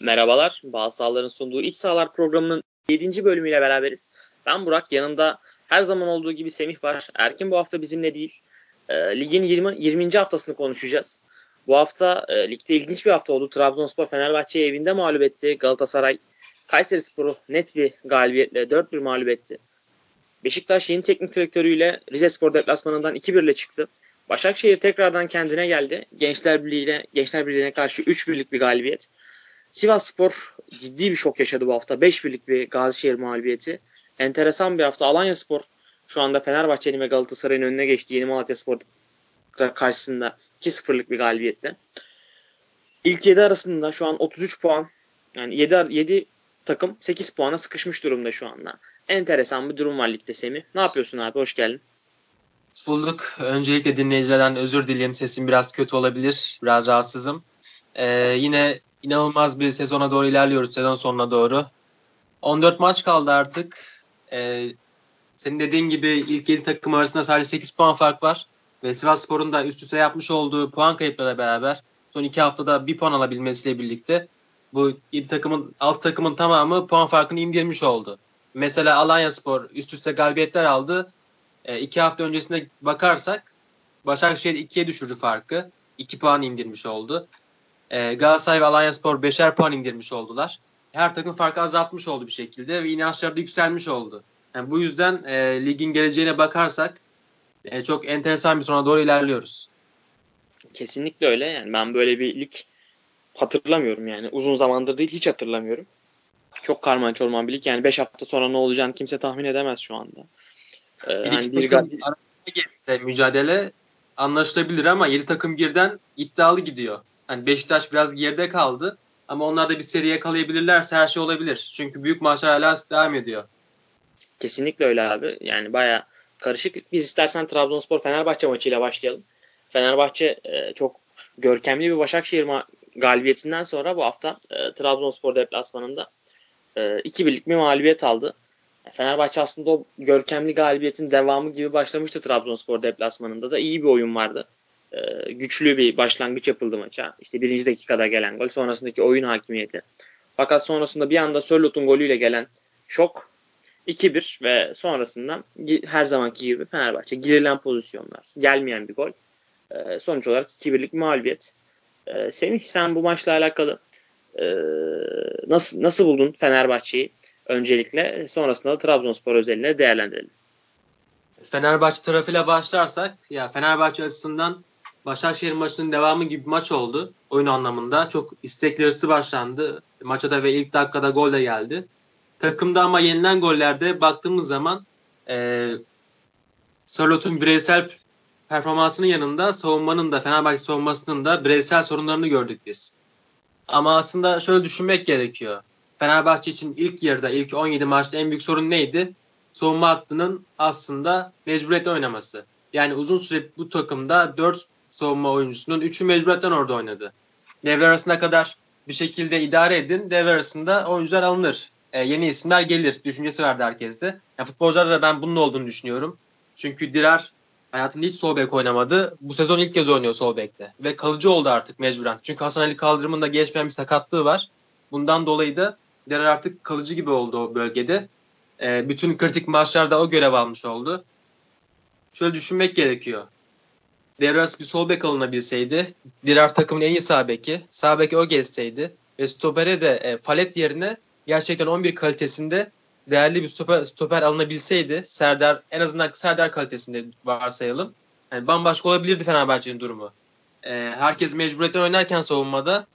Merhabalar. Bağ Sahaların sunduğu İç Sahalar programının 7. bölümüyle beraberiz. Ben Burak. Yanımda her zaman olduğu gibi Semih var. Erkin bu hafta bizimle değil. E, ligin 20. 20. haftasını konuşacağız. Bu hafta e, ligde ilginç bir hafta oldu. Trabzonspor Fenerbahçe'yi evinde mağlup etti. Galatasaray Kayseri Sporu net bir galibiyetle 4-1 mağlup etti. Beşiktaş yeni teknik direktörüyle Rize Spor deplasmanından 2-1 ile çıktı. Başakşehir tekrardan kendine geldi. Gençler Birliği'ne Gençler Birliği'ne karşı 3-1'lik bir galibiyet. Sivas Spor ciddi bir şok yaşadı bu hafta. 5-1'lik bir Gazişehir mağlubiyeti. Enteresan bir hafta. Alanya Spor şu anda Fenerbahçe'nin ve Galatasaray'ın önüne geçti. Yeni Malatya Spor karşısında 2-0'lık bir galibiyette. İlk 7 arasında şu an 33 puan yani 7, 7 takım 8 puana sıkışmış durumda şu anda. Enteresan bir durum var ligde Semih. Ne yapıyorsun abi? Hoş geldin. Bulduk. Öncelikle dinleyicilerden özür dileyim. Sesim biraz kötü olabilir. Biraz rahatsızım. Ee, yine inanılmaz bir sezona doğru ilerliyoruz. Sezon sonuna doğru. 14 maç kaldı artık. Ee, senin dediğin gibi ilk 7 takım arasında sadece 8 puan fark var. Ve Sivas Spor'un da üst üste yapmış olduğu puan kayıplarıyla beraber son 2 haftada bir puan alabilmesiyle birlikte bu 7 takımın 6 takımın tamamı puan farkını indirmiş oldu. Mesela Alanya Spor üst üste galibiyetler aldı. 2 e, hafta öncesine bakarsak Başakşehir 2'ye düşürdü farkı. 2 puan indirmiş oldu. E, Galatasaray ve Alanya Spor 5'er puan indirmiş oldular. Her takım farkı azaltmış oldu bir şekilde ve inançları da yükselmiş oldu. Yani bu yüzden e, ligin geleceğine bakarsak e, çok enteresan bir sona doğru ilerliyoruz. Kesinlikle öyle. Yani ben böyle bir lig hatırlamıyorum yani. Uzun zamandır değil hiç hatırlamıyorum. Çok karman çorman bir lig. Yani 5 hafta sonra ne olacağını kimse tahmin edemez şu anda. Ee, yani bir gal- mücadele anlaşılabilir ama 7 takım birden iddialı gidiyor. Hani Beşiktaş biraz geride kaldı ama onlar da bir seri yakalayabilirlerse her şey olabilir. Çünkü büyük maçlar hala devam ediyor. Kesinlikle öyle abi. Yani baya karışık. Biz istersen Trabzonspor Fenerbahçe maçıyla başlayalım. Fenerbahçe e, çok görkemli bir Başakşehir galibiyetinden sonra bu hafta e, Trabzonspor deplasmanında e, iki birlik bir mağlubiyet aldı. Fenerbahçe aslında o görkemli galibiyetin devamı gibi başlamıştı Trabzonspor deplasmanında da iyi bir oyun vardı. E, güçlü bir başlangıç yapıldı maça. İşte birinci dakikada gelen gol sonrasındaki oyun hakimiyeti. Fakat sonrasında bir anda Sörlot'un golüyle gelen şok 2-1 ve sonrasında her zamanki gibi Fenerbahçe girilen pozisyonlar, gelmeyen bir gol. E, sonuç olarak 2-1'lik mağlubiyet. E, Semih sen bu maçla alakalı e, nasıl nasıl buldun Fenerbahçe'yi? Öncelikle sonrasında da Trabzonspor özelinde değerlendirelim. Fenerbahçe tarafıyla başlarsak ya Fenerbahçe açısından Başakşehir maçının devamı gibi bir maç oldu oyun anlamında. Çok istekli hırsı başlandı. Maça da ve ilk dakikada gol de geldi. Takımda ama yenilen gollerde baktığımız zaman e, Sörlot'un bireysel performansının yanında savunmanın da Fenerbahçe savunmasının da bireysel sorunlarını gördük biz. Ama aslında şöyle düşünmek gerekiyor. Fenerbahçe için ilk yarıda, ilk 17 maçta en büyük sorun neydi? Savunma hattının aslında mecburiyetle oynaması. Yani uzun süre bu takımda 4 savunma oyuncusunun 3'ü mecburiyetten orada oynadı. Devre arasına kadar bir şekilde idare edin. Devre arasında oyuncular alınır. E, yeni isimler gelir. Düşüncesi vardı herkeste. Yani futbolcularda da ben bunun olduğunu düşünüyorum. Çünkü Dirar hayatında hiç sol bek oynamadı. Bu sezon ilk kez oynuyor sol bekte. Ve kalıcı oldu artık mecburen. Çünkü Hasan Ali Kaldırım'ın da geçmeyen bir sakatlığı var. Bundan dolayı da Dirar artık kalıcı gibi oldu o bölgede. E, bütün kritik maçlarda o görev almış oldu. Şöyle düşünmek gerekiyor. Devras bir sol bek alınabilseydi, Dirar takımın en iyi sağ beki, sağ beki o geçseydi ve stopere de e, Falet yerine gerçekten 11 kalitesinde değerli bir stoper, stoper alınabilseydi Serdar en azından Serdar kalitesinde varsayalım. Yani bambaşka olabilirdi Fenerbahçe'nin durumu. E, herkes mecburiyetten oynarken savunmada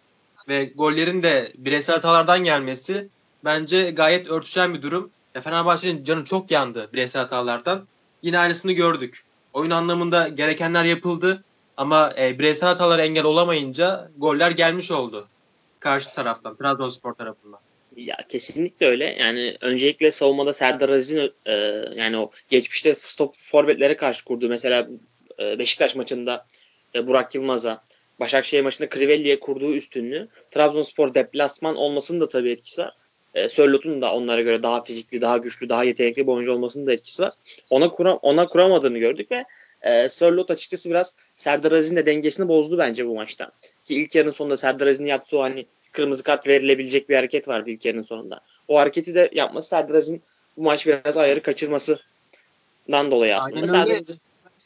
ve gollerin de bireysel hatalardan gelmesi bence gayet örtüşen bir durum. E, Fenerbahçe'nin canı çok yandı bireysel hatalardan. Yine aynısını gördük. Oyun anlamında gerekenler yapıldı ama e, bireysel hatalara engel olamayınca goller gelmiş oldu karşı taraftan, Trabzonspor tarafından. Ya kesinlikle öyle. Yani öncelikle savunmada Serdar Aziz'in e, yani o geçmişte stop forvetlere karşı kurduğu mesela e, Beşiktaş maçında e, Burak Yılmaz'a, Başakşehir maçında Crivelli'ye kurduğu üstünlüğü Trabzonspor deplasman olmasının da tabii etkisi var. E, Sörlot'un da onlara göre daha fizikli, daha güçlü, daha yetenekli bir oyuncu olmasının da etkisi var. Ona kura, ona kuramadığını gördük ve e, Sörlot açıkçası biraz Serdar Aziz'in de dengesini bozdu bence bu maçta. Ki ilk yarının sonunda Serdar Aziz'in yaptığı o hani kırmızı kart verilebilecek bir hareket vardı ilk yarının sonunda. O hareketi de yapması Serdar Aziz'in bu maç biraz ayarı kaçırmasından dolayı aslında. Aynen Serdar öyle.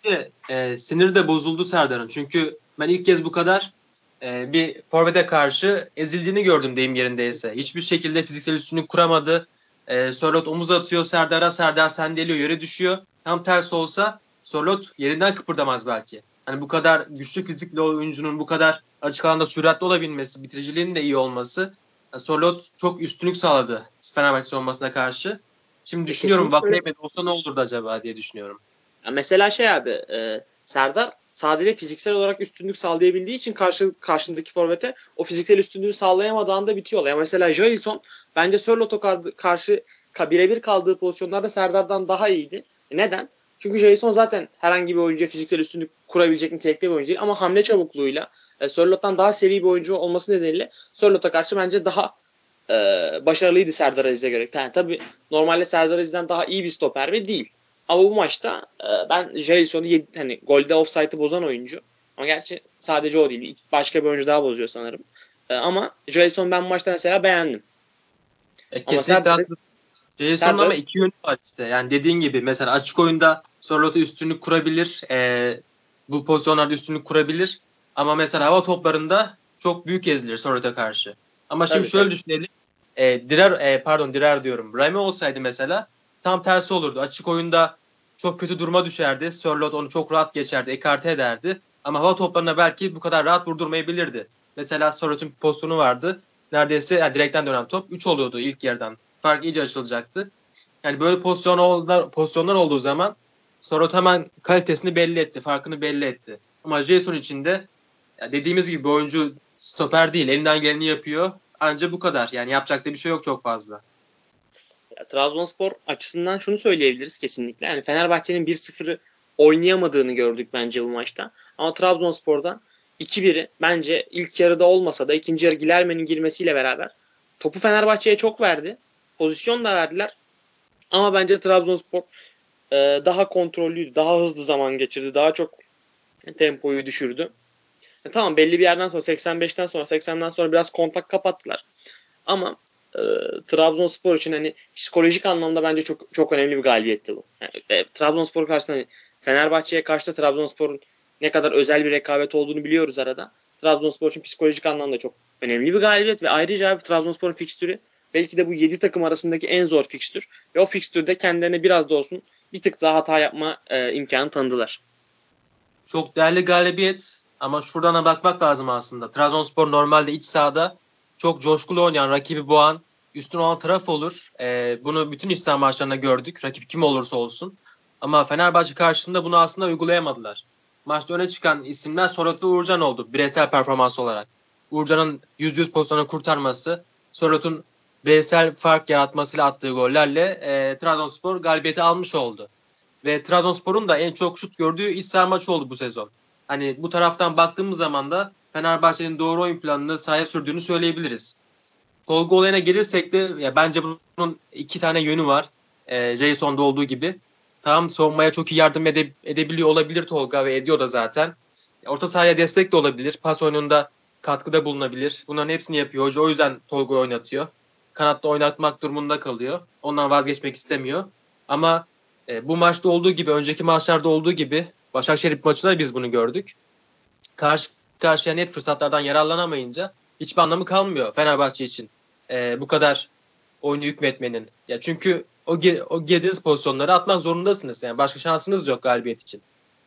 Bence, e, siniri de bozuldu Serdar'ın. Çünkü ben ilk kez bu kadar e, bir forvete karşı ezildiğini gördüm deyim yerindeyse. Hiçbir şekilde fiziksel üstünlük kuramadı. E, Sorlot omuz atıyor Serdar'a. Serdar sendeliyor yere düşüyor. Tam tersi olsa Sorlot yerinden kıpırdamaz belki. Hani bu kadar güçlü fizikli oyuncunun bu kadar açık alanda süratli olabilmesi, bitiriciliğinin de iyi olması yani Sorlot çok üstünlük sağladı Fenerbahçe savunmasına karşı. Şimdi düşünüyorum kesinlikle. Vakayeme olsa ne olurdu acaba diye düşünüyorum. Ya mesela şey abi e, Serdar sadece fiziksel olarak üstünlük sağlayabildiği için karşı karşındaki forvete o fiziksel üstünlüğü sağlayamadığı anda bitiyor. Ya mesela Jailson bence Sörlot'a karşı ka- birebir kaldığı pozisyonlarda Serdar'dan daha iyiydi. E neden? Çünkü Jason zaten herhangi bir oyuncuya fiziksel üstünlük kurabilecek nitelikte bir oyuncu değil ama hamle çabukluğuyla e, Sörlot'tan daha seri bir oyuncu olması nedeniyle Sörlot'a karşı bence daha e, başarılıydı Serdar Aziz'e göre. Yani tabii normalde Serdar Aziz'den daha iyi bir stoper ve değil. Ama bu maçta e, ben Jason'u hani golde offside'ı bozan oyuncu. Ama gerçi sadece o değil. Başka bir oyuncu daha bozuyor sanırım. E, ama Jason ben bu maçta mesela beğendim. E, Ama kesinlikle haklı. Jason'ın ama iki yönü var işte. Yani dediğin gibi mesela açık oyunda Sorlot'a üstünlük kurabilir. E, bu pozisyonlarda üstünlük kurabilir. Ama mesela hava toplarında çok büyük ezilir Sorlot'a karşı. Ama şimdi Tabii, şöyle tabii. düşünelim. E, Direr, e, pardon Direr diyorum. Rami olsaydı mesela tam tersi olurdu. Açık oyunda çok kötü duruma düşerdi. Sörlot onu çok rahat geçerdi, ekarte ederdi. Ama hava toplarına belki bu kadar rahat vurdurmayabilirdi. Mesela Sörlot'un pozisyonu vardı. Neredeyse yani direkten dönen top 3 oluyordu ilk yerden. Fark iyice açılacaktı. Yani böyle pozisyon oldu, pozisyonlar olduğu zaman Sörlot hemen kalitesini belli etti, farkını belli etti. Ama Jason için de dediğimiz gibi oyuncu stoper değil, elinden geleni yapıyor. Ancak bu kadar. Yani yapacak da bir şey yok çok fazla. Ya, Trabzonspor açısından şunu söyleyebiliriz kesinlikle. Yani Fenerbahçe'nin 1-0'ı oynayamadığını gördük bence bu maçta. Ama Trabzonspor'dan 2-1'i bence ilk yarıda olmasa da ikinci yarı Gilerme'nin girmesiyle beraber topu Fenerbahçe'ye çok verdi. Pozisyon da verdiler. Ama bence Trabzonspor e, daha kontrollüydü. Daha hızlı zaman geçirdi. Daha çok tempoyu düşürdü. E, tamam belli bir yerden sonra 85'ten sonra 80'den sonra biraz kontak kapattılar. Ama e, Trabzonspor için hani psikolojik anlamda bence çok çok önemli bir galibiyetti bu. Yani, e, Trabzonspor karşısında hani Fenerbahçe'ye karşı da Trabzonspor'un ne kadar özel bir rekabet olduğunu biliyoruz arada. Trabzonspor için psikolojik anlamda çok önemli bir galibiyet ve ayrıca abi Trabzonspor'un fikstürü belki de bu 7 takım arasındaki en zor fikstür. Ve o fikstürde kendilerine biraz da olsun bir tık daha hata yapma e, imkanı tanıdılar. Çok değerli galibiyet ama şuradan da bakmak lazım aslında. Trabzonspor normalde iç sahada çok coşkulu oynayan rakibi boğan üstün olan taraf olur. Ee, bunu bütün saha maçlarında gördük. Rakip kim olursa olsun. Ama Fenerbahçe karşısında bunu aslında uygulayamadılar. Maçta öne çıkan isimler Sorot ve Uğurcan oldu bireysel performans olarak. Uğurcan'ın %100 pozisyonu kurtarması, Sorot'un bireysel fark yaratmasıyla attığı gollerle e, Trabzonspor galibiyeti almış oldu. Ve Trabzonspor'un da en çok şut gördüğü iç maçı oldu bu sezon. Hani bu taraftan baktığımız zaman da Fenerbahçe'nin doğru oyun planını sahaya sürdüğünü söyleyebiliriz. Tolga olayına gelirsek de ya bence bunun iki tane yönü var. E, Jason'da olduğu gibi. Tamam savunmaya çok iyi yardım ede, edebiliyor olabilir Tolga ve ediyor da zaten. Orta sahaya destek de olabilir. Pas oyununda katkıda bulunabilir. Bunların hepsini yapıyor. Hoca o yüzden Tolga oynatıyor. Kanatta oynatmak durumunda kalıyor. Ondan vazgeçmek istemiyor. Ama e, bu maçta olduğu gibi, önceki maçlarda olduğu gibi Başakşehir maçında da biz bunu gördük. Karşı karşıya net fırsatlardan yararlanamayınca hiçbir anlamı kalmıyor Fenerbahçe için. E, bu kadar oyunu hükmetmenin. Ya çünkü o, o girdiğiniz pozisyonları atmak zorundasınız. Yani başka şansınız yok galibiyet için.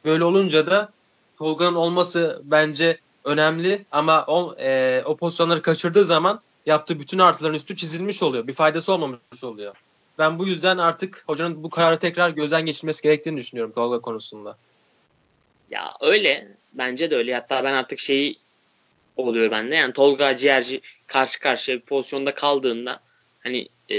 Böyle olunca da Tolga'nın olması bence önemli ama o, e, o pozisyonları kaçırdığı zaman yaptığı bütün artıların üstü çizilmiş oluyor. Bir faydası olmamış oluyor. Ben bu yüzden artık hocanın bu kararı tekrar gözden geçirmesi gerektiğini düşünüyorum Tolga konusunda. Ya öyle. Bence de öyle. Hatta ben artık şeyi oluyor bende. Yani Tolga Ciğerci karşı karşıya bir pozisyonda kaldığında hani e,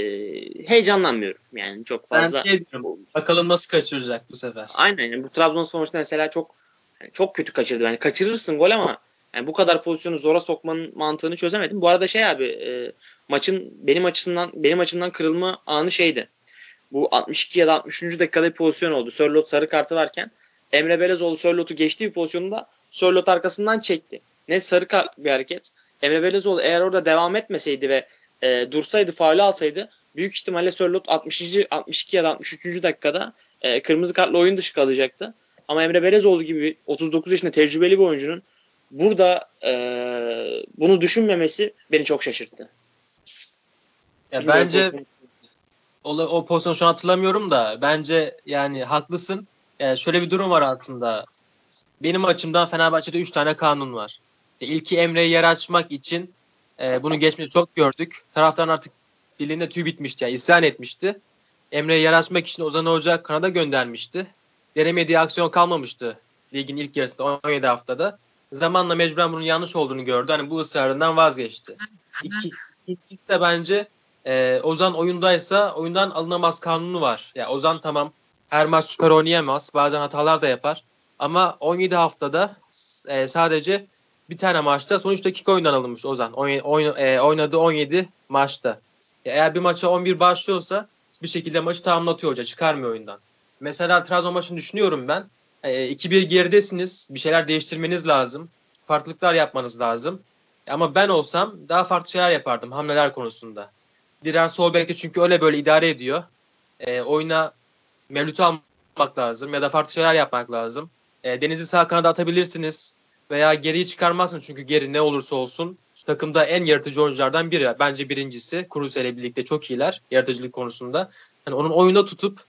heyecanlanmıyorum. Yani çok fazla. Ben şey diyorum, bakalım nasıl kaçıracak bu sefer. Aynen. Yani bu Trabzonspor maçında mesela çok yani çok kötü kaçırdı. Yani kaçırırsın gol ama yani bu kadar pozisyonu zora sokmanın mantığını çözemedim. Bu arada şey abi e, maçın benim açısından benim açımdan kırılma anı şeydi. Bu 62 ya da 63. dakikada bir pozisyon oldu. Sörlot sarı kartı varken Emre Belezoğlu Sörlot'u geçtiği bir pozisyonda Sörlot arkasından çekti. Net sarı kart bir hareket. Emre Belezoğlu eğer orada devam etmeseydi ve e, dursaydı, faulü alsaydı büyük ihtimalle Sörlot 60. 62 ya da 63. dakikada e, kırmızı kartla oyun dışı kalacaktı. Ama Emre Belezoğlu gibi 39 yaşında tecrübeli bir oyuncunun burada e, bunu düşünmemesi beni çok şaşırttı. Ya bence o, o pozisyonu şu an hatırlamıyorum da bence yani haklısın. Yani şöyle bir durum var aslında. Benim açımdan Fenerbahçe'de 3 tane kanun var. E, ilki Emre'ye yer açmak için e, bunu geçmişte çok gördük. Taraftan artık dilinde tüy bitmişti. Yani isyan etmişti. Emre'ye yer açmak için Ozan Hoca Kanada göndermişti. Denemediği aksiyon kalmamıştı ligin ilk yarısında 17 haftada. Zamanla mecburen bunun yanlış olduğunu gördü. Hani bu ısrarından vazgeçti. İki, ikincisi de bence e, Ozan oyundaysa oyundan alınamaz kanunu var. Ya yani Ozan tamam her maç süper oynayamaz. Bazen hatalar da yapar. Ama 17 haftada e, sadece bir tane maçta son 3 dakika oyundan alınmış Ozan. Oyn, e, oynadığı 17 maçta. Eğer bir maça 11 başlıyorsa bir şekilde maçı tamamlatıyor hoca. Çıkarmıyor oyundan. Mesela Trabzon maçını düşünüyorum ben. E, 2-1 geridesiniz. Bir şeyler değiştirmeniz lazım. Farklılıklar yapmanız lazım. Ama ben olsam daha farklı şeyler yapardım hamleler konusunda. Diren sol bekte çünkü öyle böyle idare ediyor. E, oyuna Mevlüt'ü almak lazım ya da farklı şeyler yapmak lazım. E, Deniz'i sağ kanada atabilirsiniz veya geriyi çıkarmazsınız çünkü geri ne olursa olsun takımda en yaratıcı oyunculardan biri. Bence birincisi Kruse ile birlikte çok iyiler yaratıcılık konusunda. Yani onun oyunda tutup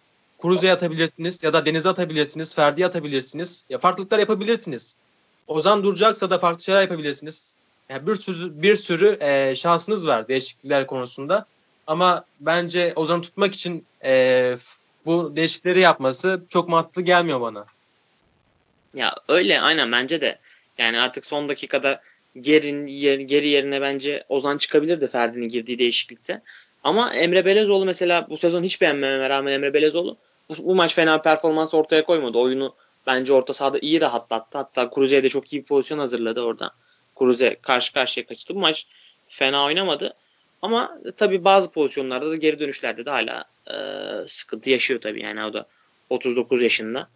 Kruse'ye atabilirsiniz ya da Deniz'e atabilirsiniz, Ferdi'ye atabilirsiniz. Ya farklılıklar yapabilirsiniz. Ozan duracaksa da farklı şeyler yapabilirsiniz. Yani bir sürü bir sürü e, şansınız var değişiklikler konusunda. Ama bence Ozan'ı tutmak için e, bu değişiklikleri yapması çok mantıklı gelmiyor bana. Ya öyle aynen bence de. Yani artık son dakikada gerin, yer, geri yerine bence Ozan çıkabilirdi Ferdi'nin girdiği değişiklikte. Ama Emre Belezoğlu mesela bu sezon hiç beğenmememe rağmen Emre Belezoğlu bu, bu maç fena performans ortaya koymadı. Oyunu bence orta sahada iyi rahatlattı. Hatta Kruze'ye de çok iyi bir pozisyon hazırladı orada. Kruze karşı karşıya kaçtı. Bu maç fena oynamadı. Ama tabii bazı pozisyonlarda da geri dönüşlerde de hala e, sıkıntı yaşıyor tabii. Yani o da 39 yaşında.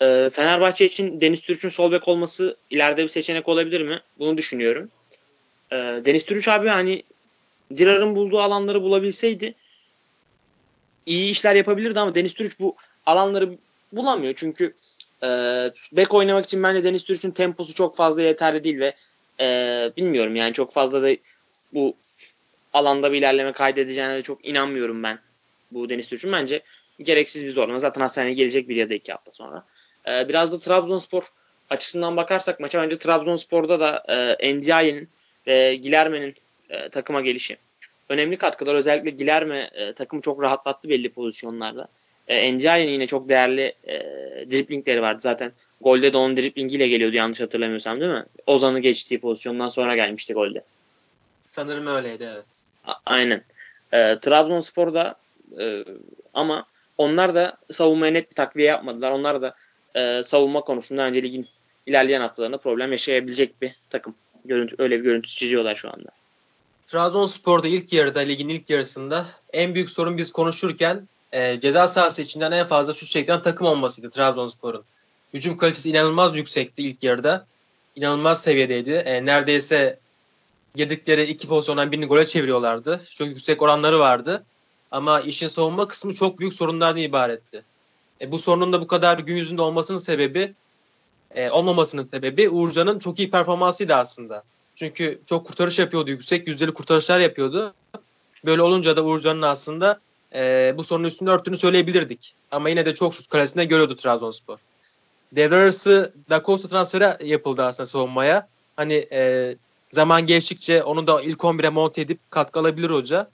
E, Fenerbahçe için Deniz Türüç'ün sol bek olması ileride bir seçenek olabilir mi? Bunu düşünüyorum. E, Deniz Türüç abi hani Dirar'ın bulduğu alanları bulabilseydi iyi işler yapabilirdi ama Deniz Türüç bu alanları bulamıyor. Çünkü e, bek oynamak için bence Deniz Türüç'ün temposu çok fazla yeterli değil ve e, bilmiyorum yani çok fazla da bu alanda bir ilerleme kaydedeceğine de çok inanmıyorum ben bu Deniz Türk'ün. Bence gereksiz bir zorlama. Zaten hastaneye gelecek bir ya da iki hafta sonra. Ee, biraz da Trabzonspor açısından bakarsak maça bence Trabzonspor'da da e, Ndiaye'nin ve Gilerme'nin e, takıma gelişi önemli katkılar. Özellikle Gilerme e, takımı çok rahatlattı belli pozisyonlarda. E, Ndiaye'nin yine çok değerli e, driplingleri vardı. Zaten golde de onun driplingiyle geliyordu yanlış hatırlamıyorsam değil mi? Ozan'ı geçtiği pozisyondan sonra gelmişti golde. Sanırım öyleydi evet. A- aynen. E, Trabzonspor'da e, ama onlar da savunmaya net bir takviye yapmadılar. Onlar da e, savunma konusunda önce ligin ilerleyen haftalarında problem yaşayabilecek bir takım. Görüntü, öyle bir görüntü çiziyorlar şu anda. Trabzonspor'da ilk yarıda ligin ilk yarısında en büyük sorun biz konuşurken e, ceza sahası içinden en fazla şut çeken takım olmasıydı Trabzonspor'un. Hücum kalitesi inanılmaz yüksekti ilk yarıda. İnanılmaz seviyedeydi. E, neredeyse girdikleri iki pozisyondan birini gole çeviriyorlardı. Çok yüksek oranları vardı. Ama işin savunma kısmı çok büyük sorunlardan ibaretti. E, bu sorunun da bu kadar gün yüzünde olmasının sebebi e, olmamasının sebebi Uğurcan'ın çok iyi performansıydı aslında. Çünkü çok kurtarış yapıyordu. Yüksek yüzdeli kurtarışlar yapıyordu. Böyle olunca da Uğurcan'ın aslında e, bu sorunun üstünde örttüğünü söyleyebilirdik. Ama yine de çok şut kalesinde görüyordu Trabzonspor. Devre arası Da Costa transferi yapıldı aslında savunmaya. Hani e, zaman geçtikçe onu da ilk 11'e monte edip katkı alabilir hoca.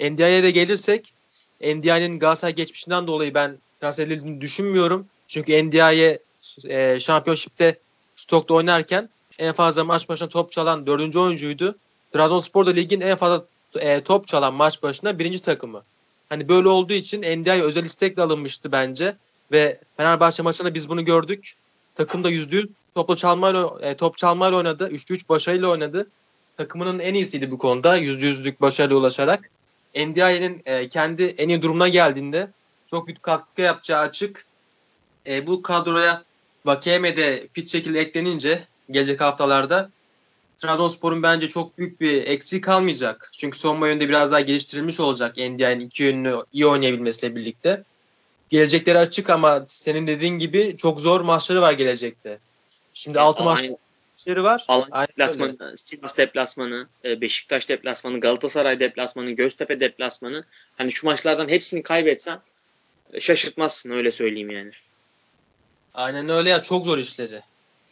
NDI'ye de gelirsek NDI'nin Galatasaray geçmişinden dolayı ben transfer edildiğini düşünmüyorum. Çünkü NDI'ye e, şampiyonşipte stokta oynarken en fazla maç başına top çalan dördüncü oyuncuydu. Trabzonspor da ligin en fazla e, top çalan maç başına birinci takımı. Hani böyle olduğu için NDI özel istekle alınmıştı bence. Ve Fenerbahçe maçında biz bunu gördük. Takım da yüzde toplu çalmayla, e, top çalmayla oynadı. 3'te 3 başarıyla oynadı. Takımının en iyisiydi bu konuda. Yüzde yüzlük başarıya ulaşarak. NDI'nin e, kendi en iyi durumuna geldiğinde çok büyük katkı yapacağı açık. E, bu kadroya Vakeme fit şekilde eklenince gelecek haftalarda Trabzonspor'un bence çok büyük bir eksiği kalmayacak. Çünkü savunma yönünde biraz daha geliştirilmiş olacak NDI'nin iki yönünü iyi oynayabilmesiyle birlikte. Gelecekleri açık ama senin dediğin gibi çok zor maçları var gelecekte. Şimdi yani 6 maçları var. Alanya deplasmanı, Sivas deplasmanı, e, Beşiktaş deplasmanı, Galatasaray deplasmanı, Göztepe deplasmanı. Hani şu maçlardan hepsini kaybetsen e, şaşırtmazsın öyle söyleyeyim yani. Aynen öyle ya çok zor işleri.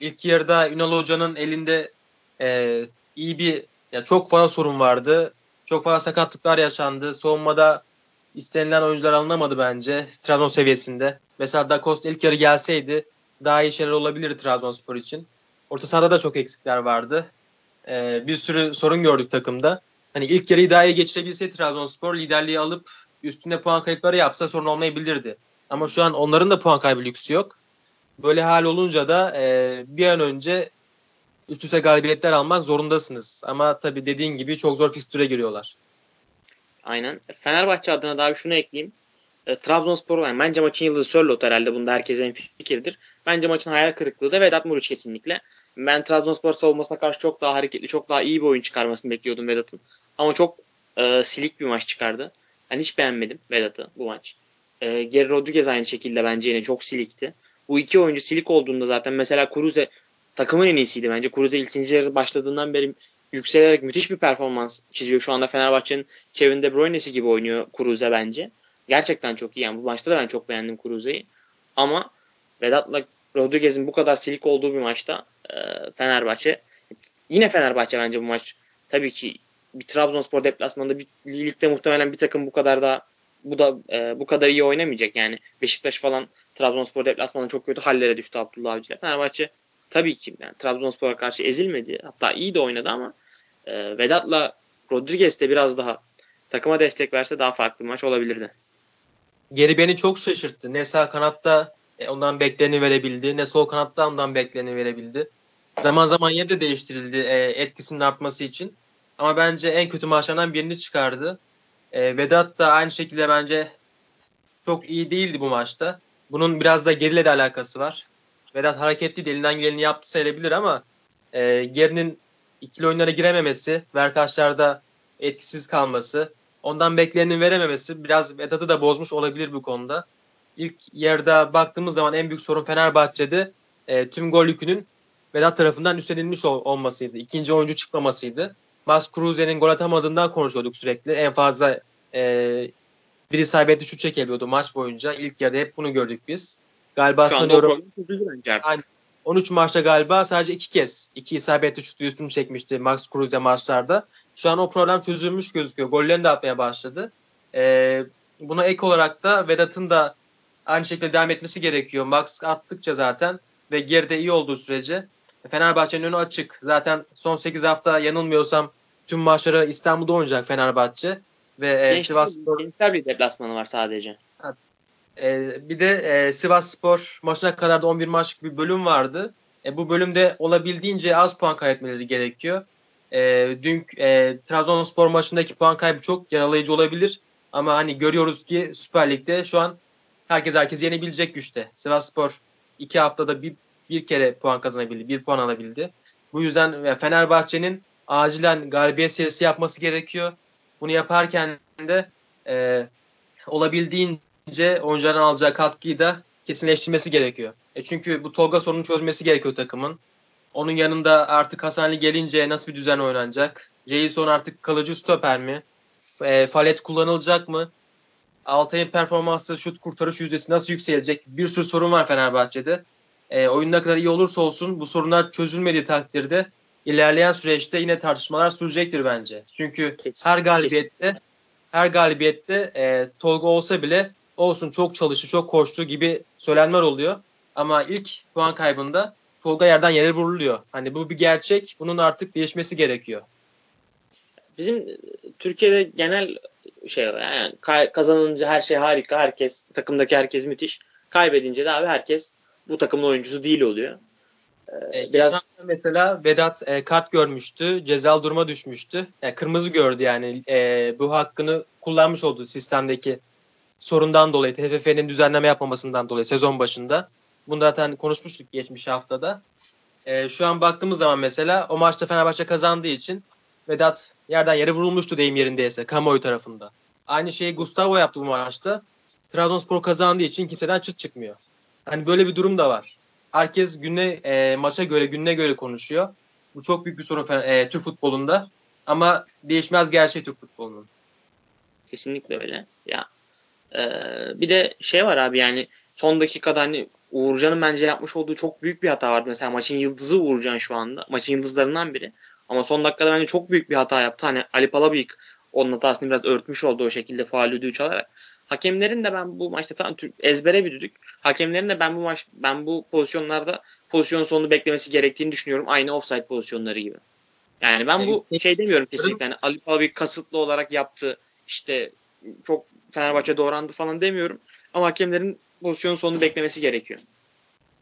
İlk yarıda Ünal Hoca'nın elinde e, iyi bir ya çok fazla sorun vardı. Çok fazla sakatlıklar yaşandı. Savunmada istenilen oyuncular alınamadı bence Trabzon seviyesinde. Mesela Da Costa ilk yarı gelseydi daha iyi şeyler olabilirdi Trabzonspor için. Orta sahada da çok eksikler vardı. Ee, bir sürü sorun gördük takımda. Hani ilk yarıyı daha iyi geçirebilseydi Trabzonspor liderliği alıp üstünde puan kayıpları yapsa sorun olmayabilirdi. Ama şu an onların da puan kaybı lüksü yok. Böyle hal olunca da e, bir an önce üst üste galibiyetler almak zorundasınız. Ama tabii dediğin gibi çok zor fikstüre giriyorlar. Aynen. Fenerbahçe adına daha bir şunu ekleyeyim. E, Trabzonspor yani bence maçın yıldızı Sörlot herhalde bunda herkesin fikirdir. Bence maçın hayal kırıklığı da Vedat Muriç kesinlikle. Ben Trabzonspor savunmasına karşı çok daha hareketli, çok daha iyi bir oyun çıkarmasını bekliyordum Vedat'ın. Ama çok e, silik bir maç çıkardı. Ben hiç beğenmedim Vedat'ı bu maç. E, Geri Rodriguez aynı şekilde bence yine çok silikti. Bu iki oyuncu silik olduğunda zaten mesela Kuruze takımın en iyisiydi bence. Kuruze ikinci yarı başladığından beri yükselerek müthiş bir performans çiziyor. Şu anda Fenerbahçe'nin Kevin De Bruyne'si gibi oynuyor Kuruze bence. Gerçekten çok iyi. Yani bu maçta da ben çok beğendim Kuruze'yi. Ama Vedat'la Rodriguez'in bu kadar silik olduğu bir maçta e, Fenerbahçe yine Fenerbahçe bence bu maç tabii ki bir Trabzonspor deplasmanında bir ligde muhtemelen bir takım bu kadar da bu da e, bu kadar iyi oynamayacak yani. Beşiktaş falan Trabzonspor deplasmanında çok kötü hallere düştü Abdullah Avcı'yla. Fenerbahçe tabii ki yani Trabzonspor'a karşı ezilmedi. Hatta iyi de oynadı ama e, Vedat'la Rodriguez de biraz daha takıma destek verse daha farklı bir maç olabilirdi. Geri beni çok şaşırttı. Ne sağ kanatta e, ondan bekleneni verebildi. Ne sol kanatta ondan bekleneni verebildi. Zaman zaman yer de değiştirildi e, etkisinin artması için. Ama bence en kötü maçlardan birini çıkardı. E, Vedat da aynı şekilde bence çok iyi değildi bu maçta. Bunun biraz da geriyle de alakası var. Vedat hareketli de elinden geleni yaptı sayılabilir ama e, gerinin ikili oyunlara girememesi ve arkadaşlarda etkisiz kalması, ondan beklenenin verememesi biraz Vedat'ı da bozmuş olabilir bu konuda. İlk yerde baktığımız zaman en büyük sorun Fenerbahçe'de e, tüm gol yükünün Vedat tarafından üstlenilmiş ol, olmasıydı. İkinci oyuncu çıkmamasıydı. Mas Cruze'nin gol atamadığından konuşuyorduk sürekli. En fazla e, bir isabetli şut çekebiliyordu maç boyunca. İlk yarıda hep bunu gördük biz. Galiba Şu sanıyorum. Aynen. 13 maçta galiba sadece iki kez iki isabetli şut üstünü çekmişti Max Kruse maçlarda. Şu an o problem çözülmüş gözüküyor. Gollerini de atmaya başladı. Ee, buna ek olarak da Vedat'ın da aynı şekilde devam etmesi gerekiyor. Max attıkça zaten ve geride iyi olduğu sürece Fenerbahçe'nin önü açık. Zaten son 8 hafta yanılmıyorsam tüm maçları İstanbul'da oynayacak Fenerbahçe. Ve e, Sivas Spor... Gençler bir deplasmanı var sadece. E, bir de e, Sivas Spor maçına kadar da 11 maçlık bir bölüm vardı. E, bu bölümde olabildiğince az puan kaybetmeleri gerekiyor. E, dün e, Trabzonspor maçındaki puan kaybı çok yaralayıcı olabilir. Ama hani görüyoruz ki Süper Lig'de şu an herkes herkes yenebilecek güçte. Sivas Spor iki haftada bir, bir kere puan kazanabildi, bir puan alabildi. Bu yüzden Fenerbahçe'nin acilen galibiyet serisi yapması gerekiyor. Bunu yaparken de e, olabildiğince oyuncuların alacağı katkıyı da kesinleştirmesi gerekiyor. E çünkü bu Tolga sorunu çözmesi gerekiyor takımın. Onun yanında artık Hasan Ali gelince nasıl bir düzen oynanacak? Jason artık kalıcı stoper mi? E, Falet kullanılacak mı? Altay'ın performansı, şut kurtarış yüzdesi nasıl yükselecek? Bir sürü sorun var Fenerbahçe'de. E, oyun ne kadar iyi olursa olsun bu sorunlar çözülmediği takdirde ilerleyen süreçte yine tartışmalar sürecektir bence. Çünkü Kesin, her galibiyette kesin. her galibiyette e, Tolga olsa bile olsun çok çalıştı, çok koştu gibi söylenler oluyor. Ama ilk puan kaybında Tolga yerden yere vuruluyor. Hani bu bir gerçek. Bunun artık değişmesi gerekiyor. Bizim Türkiye'de genel şey yani kazanınca her şey harika. Herkes takımdaki herkes müthiş. Kaybedince de abi herkes bu takımın oyuncusu değil oluyor. Ee, biraz mesela Vedat e, kart görmüştü, cezalı duruma düşmüştü. Yani kırmızı gördü yani e, bu hakkını kullanmış olduğu sistemdeki sorundan dolayı, TFF'nin düzenleme yapmamasından dolayı sezon başında. Bunu zaten konuşmuştuk geçmiş haftada. E, şu an baktığımız zaman mesela o maçta Fenerbahçe kazandığı için Vedat yerden yere vurulmuştu deyim yerindeyse kamuoyu tarafında. Aynı şeyi Gustavo yaptı bu maçta. Trabzonspor kazandığı için kimseden çıt çıkmıyor. Hani böyle bir durum da var. Herkes güne e, maça göre gününe göre konuşuyor. Bu çok büyük bir sorun e, Türk futbolunda. Ama değişmez gerçek Türk futbolunun. Kesinlikle öyle. Ya e, bir de şey var abi yani son dakikada hani Uğurcan'ın bence yapmış olduğu çok büyük bir hata vardı. Mesela maçın yıldızı Uğurcan şu anda. Maçın yıldızlarından biri. Ama son dakikada bence çok büyük bir hata yaptı. Hani Ali Palabıyık onun hatasını biraz örtmüş oldu o şekilde faal düdüğü çalarak. Hakemlerin de ben bu maçta tam ezbere bir düdük. Hakemlerin de ben bu maç ben bu pozisyonlarda pozisyon sonunu beklemesi gerektiğini düşünüyorum. Aynı offside pozisyonları gibi. Yani ben bu şey demiyorum kesinlikle. Yani Ali Palabıyık kasıtlı olarak yaptı. İşte çok Fenerbahçe doğrandı falan demiyorum. Ama hakemlerin pozisyon sonunu beklemesi gerekiyor.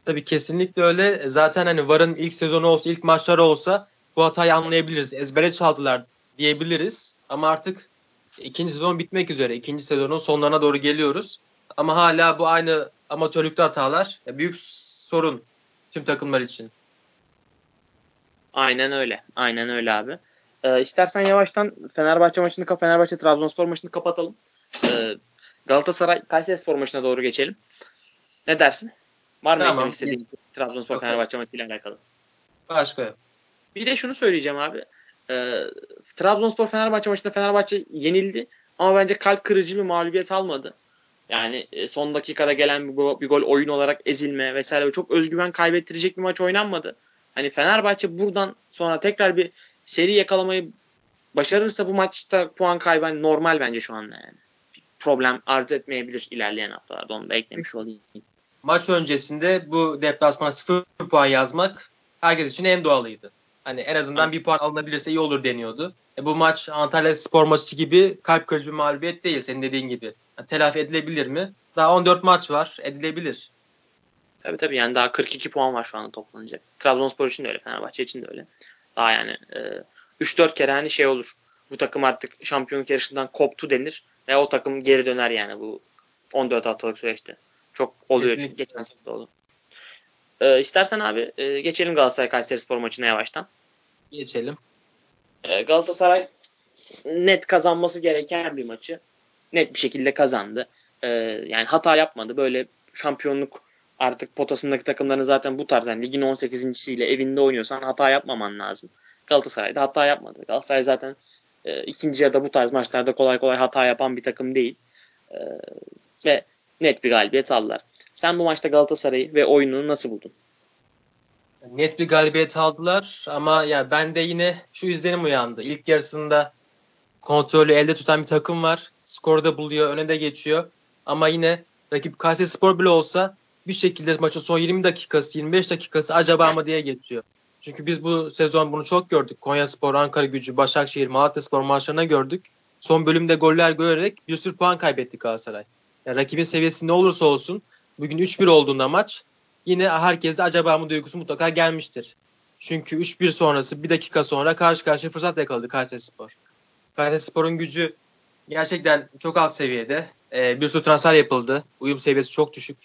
Tabii kesinlikle öyle. Zaten hani VAR'ın ilk sezonu olsa, ilk maçları olsa bu hatayı anlayabiliriz. Ezbere çaldılar diyebiliriz. Ama artık ikinci sezon bitmek üzere. İkinci sezonun sonlarına doğru geliyoruz. Ama hala bu aynı amatörlükte hatalar. Büyük sorun tüm takımlar için. Aynen öyle. Aynen öyle abi. Ee, istersen yavaştan Fenerbahçe maçını, Fenerbahçe Trabzonspor maçını kapatalım. Ee, Galatasaray Kayserispor maçına doğru geçelim. Ne dersin? Var mı tamam. istediğin Trabzonspor Fenerbahçe maçıyla alakalı? Başka yok. Bir de şunu söyleyeceğim abi. Ee, Trabzonspor Fenerbahçe maçında Fenerbahçe yenildi ama bence kalp kırıcı bir mağlubiyet almadı. Yani e, son dakikada gelen bir, bir gol oyun olarak ezilme vesaire çok özgüven kaybettirecek bir maç oynanmadı. Hani Fenerbahçe buradan sonra tekrar bir seri yakalamayı başarırsa bu maçta puan kaybı hani normal bence şu anda yani. Problem arz etmeyebilir ilerleyen haftalarda onu da eklemiş olayım. Maç öncesinde bu deplasmana 0 puan yazmak herkes için en doğalıydı. Hani en azından bir puan alınabilirse iyi olur deniyordu. E bu maç Antalya Spor maçı gibi kalp kırıcı bir mağlubiyet değil senin dediğin gibi. Yani telafi edilebilir mi? Daha 14 maç var. Edilebilir. Tabii tabii yani daha 42 puan var şu anda toplanacak. Trabzonspor için de öyle, Fenerbahçe için de öyle. Daha yani e, 3-4 kere hani şey olur. Bu takım artık şampiyonluk yarışından koptu denir ve o takım geri döner yani bu 14 haftalık süreçte. Çok oluyor çünkü geçen sene de oldu. E, istersen abi e, geçelim Galatasaray Kayseri Spor maçına yavaştan. Geçelim. E, Galatasaray net kazanması gereken bir maçı net bir şekilde kazandı. E, yani hata yapmadı. Böyle şampiyonluk artık potasındaki takımların zaten bu tarz yani ligin 18.siyle evinde oynuyorsan hata yapmaman lazım. Galatasaray'da hata yapmadı. Galatasaray zaten e, ikinci ya da bu tarz maçlarda kolay kolay hata yapan bir takım değil. E, ve net bir galibiyet aldılar. Sen bu maçta Galatasaray'ı ve oyununu nasıl buldun? Net bir galibiyet aldılar ama ya ben de yine şu izlenim uyandı. İlk yarısında kontrolü elde tutan bir takım var. Skoru da buluyor, öne de geçiyor. Ama yine rakip Kayseri Spor bile olsa bir şekilde maçın son 20 dakikası, 25 dakikası acaba mı diye geçiyor. Çünkü biz bu sezon bunu çok gördük. Konya Spor, Ankara Gücü, Başakşehir, Malatya Spor maçlarına gördük. Son bölümde goller görerek bir sürü puan kaybetti Galatasaray. Yani rakibin seviyesi ne olursa olsun bugün 3-1 olduğunda maç yine herkeste acaba mı duygusu mutlaka gelmiştir. Çünkü 3-1 sonrası bir dakika sonra karşı karşıya fırsat yakaladı Kayseri Spor. Kayseri Spor'un gücü gerçekten çok az seviyede. Ee, bir sürü transfer yapıldı. Uyum seviyesi çok düşük.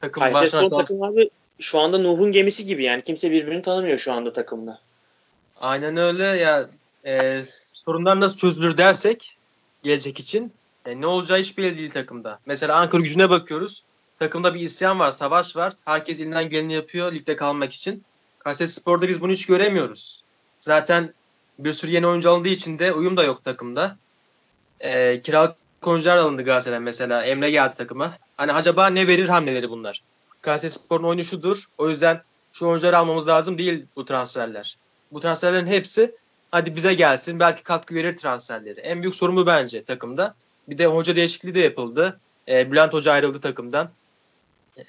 Takım Kayseri Spor takım abi şu anda Nuh'un gemisi gibi yani. Kimse birbirini tanımıyor şu anda takımda. Aynen öyle ya. E, sorunlar nasıl çözülür dersek gelecek için e, ne olacağı hiç belli değil takımda. Mesela Ankara gücüne bakıyoruz. Takımda bir isyan var, savaş var. Herkes elinden geleni yapıyor ligde kalmak için. Kayseri Spor'da biz bunu hiç göremiyoruz. Zaten bir sürü yeni oyuncu alındığı için de uyum da yok takımda. E, kiralık oyuncular alındı Galatasaray'dan mesela. Emre geldi takıma. Hani acaba ne verir hamleleri bunlar? Kayseri Spor'un oyunu şudur. O yüzden şu oyuncuları almamız lazım değil bu transferler. Bu transferlerin hepsi hadi bize gelsin belki katkı verir transferleri. En büyük sorun bence takımda. Bir de hoca değişikliği de yapıldı. E, Bülent Hoca ayrıldı takımdan.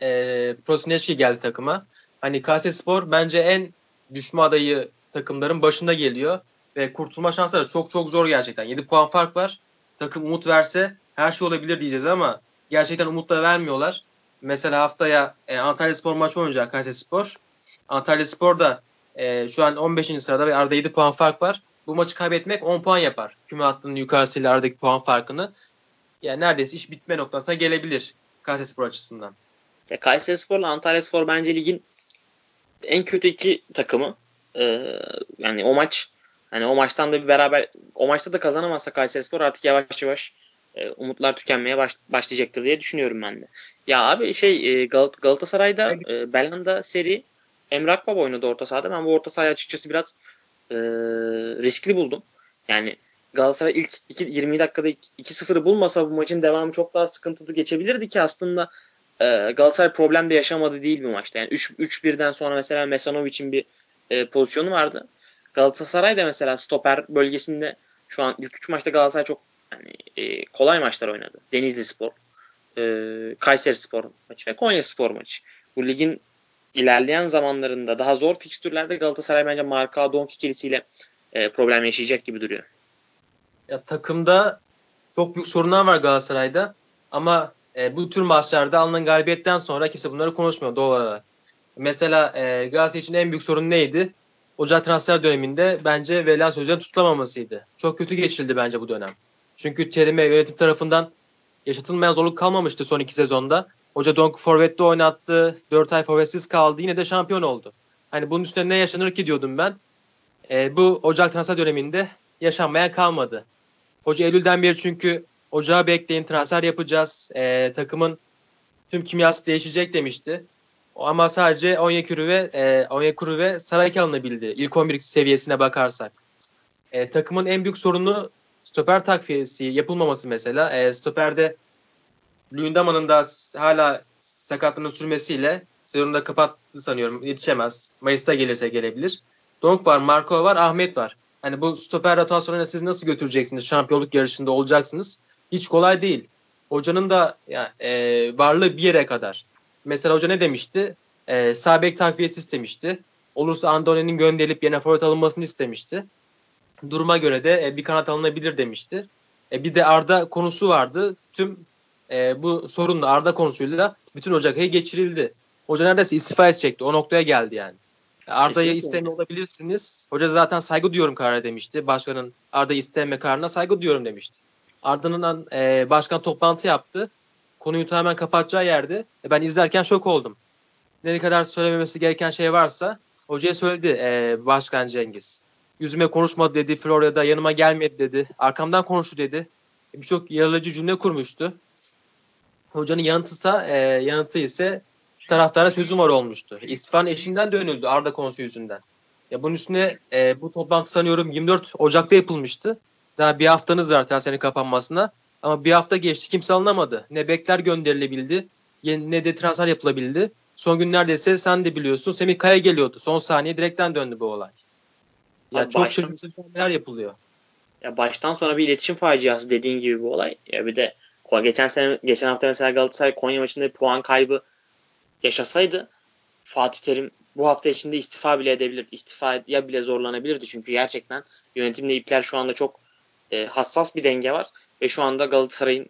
E, Prosineşki geldi takıma. Hani Kayseri Spor bence en düşme adayı takımların başında geliyor. Ve kurtulma şansları çok çok zor gerçekten. 7 puan fark var. Takım umut verse her şey olabilir diyeceğiz ama gerçekten umut da vermiyorlar. Mesela haftaya e, Antalya Spor maçı oynayacak Kayseri Spor. Antalya Spor da e, şu an 15. sırada ve arada 7 puan fark var. Bu maçı kaybetmek 10 puan yapar. Küme hattının yukarısıyla aradaki puan farkını. Yani neredeyse iş bitme noktasına gelebilir Kayseri Spor açısından. Ya Kayseri Spor'la Antalya Spor bence ligin en kötü iki takımı. Ee, yani o maç hani o maçtan da bir beraber o maçta da kazanamazsa Kayseri Spor artık yavaş yavaş e, umutlar tükenmeye baş, başlayacaktır diye düşünüyorum ben de. Ya abi şey e, Gal Galatasaray'da e, Belanda seri Emre Akbaba oynadı orta sahada. Ben bu orta sahayı açıkçası biraz e, riskli buldum. Yani Galatasaray ilk 2, 20 dakikada 2-0'ı bulmasa bu maçın devamı çok daha sıkıntılı geçebilirdi ki aslında e, Galatasaray problem de yaşamadı değil bu maçta. Yani 3-1'den sonra mesela Mesanovic'in bir e, pozisyonu vardı. Galatasaray da mesela stoper bölgesinde şu an ilk 3 maçta Galatasaray çok yani, e, kolay maçlar oynadı. Denizli Spor, e, Kayseri Spor maçı ve Konya Spor maçı. Bu ligin ilerleyen zamanlarında daha zor fikstürlerde Galatasaray bence Marka Donk ikilisiyle e, problem yaşayacak gibi duruyor. Ya, takımda çok büyük sorunlar var Galatasaray'da ama e, bu tür maçlarda alınan galibiyetten sonra kimse bunları konuşmuyor doğal olarak. Mesela e, Galatasaray için en büyük sorun neydi? Ocak transfer döneminde bence verilen sözlerin tutulamamasıydı. Çok kötü geçirildi bence bu dönem. Çünkü terime yönetim tarafından yaşatılmayan zorluk kalmamıştı son iki sezonda. Hoca Donk forvette oynattı. 4 ay forvetsiz kaldı. Yine de şampiyon oldu. Hani bunun üstüne ne yaşanır ki diyordum ben. E, bu Ocak transfer döneminde yaşanmaya kalmadı. Hoca Eylül'den beri çünkü Ocağı bekleyin transfer yapacağız. E, takımın tüm kimyası değişecek demişti. Ama sadece Onyekuru ve e, Onyekuru ve Sarayki alınabildi. İlk 11 seviyesine bakarsak. E, takımın en büyük sorunu stoper takviyesi yapılmaması mesela. E, stoperde Lündama'nın da hala sakatlığının sürmesiyle sezonu da kapattı sanıyorum. Yetişemez. Mayıs'ta gelirse gelebilir. Donk var, Marco var, Ahmet var. Hani bu stoper rotasyonuyla siz nasıl götüreceksiniz? Şampiyonluk yarışında olacaksınız. Hiç kolay değil. Hocanın da ya, e, varlığı bir yere kadar. Mesela hoca ne demişti? E, sağ bek takviyesi istemişti. Olursa Andone'nin gönderilip yerine forvet alınmasını istemişti. Duruma göre de e, bir kanat alınabilir demişti. E, bir de Arda konusu vardı. Tüm e, bu sorunla Arda konusuyla bütün Ocak ayı geçirildi. Hoca neredeyse istifa edecekti. O noktaya geldi yani. Arda'yı istemiyor olabilirsiniz. Hoca zaten saygı duyuyorum kararı demişti. Başkanın Arda isteme kararına saygı duyuyorum demişti. Arda'nın e, başkan toplantı yaptı. Konuyu tamamen kapatacağı yerde e, ben izlerken şok oldum. Ne kadar söylememesi gereken şey varsa hocaya söyledi e, Başkan Cengiz. Yüzüme konuşmadı dedi. Florya'da yanıma gelmedi dedi. Arkamdan konuştu dedi. E, Birçok yaralıcı cümle kurmuştu. Hocanın yanıtısa, e, yanıtı ise taraftara sözüm var olmuştu. İstifanın eşinden dönüldü Arda konusu yüzünden. Ya bunun üstüne e, bu toplantı sanıyorum 24 Ocak'ta yapılmıştı. Daha bir haftanız var transferin kapanmasına. Ama bir hafta geçti kimse alınamadı. Ne bekler gönderilebildi ne de transfer yapılabildi. Son günlerde ise sen de biliyorsun Semih Kaya geliyordu. Son saniye direkten döndü bu olay. Ya Abi çok baştan, neler yapılıyor. Ya baştan sonra bir iletişim faciası dediğin gibi bu olay. Ya bir de geçen sene geçen hafta mesela Galatasaray Konya maçında bir puan kaybı yaşasaydı Fatih Terim bu hafta içinde istifa bile edebilirdi. İstifa ya bile zorlanabilirdi çünkü gerçekten yönetimle ipler şu anda çok e, hassas bir denge var ve şu anda Galatasaray'ın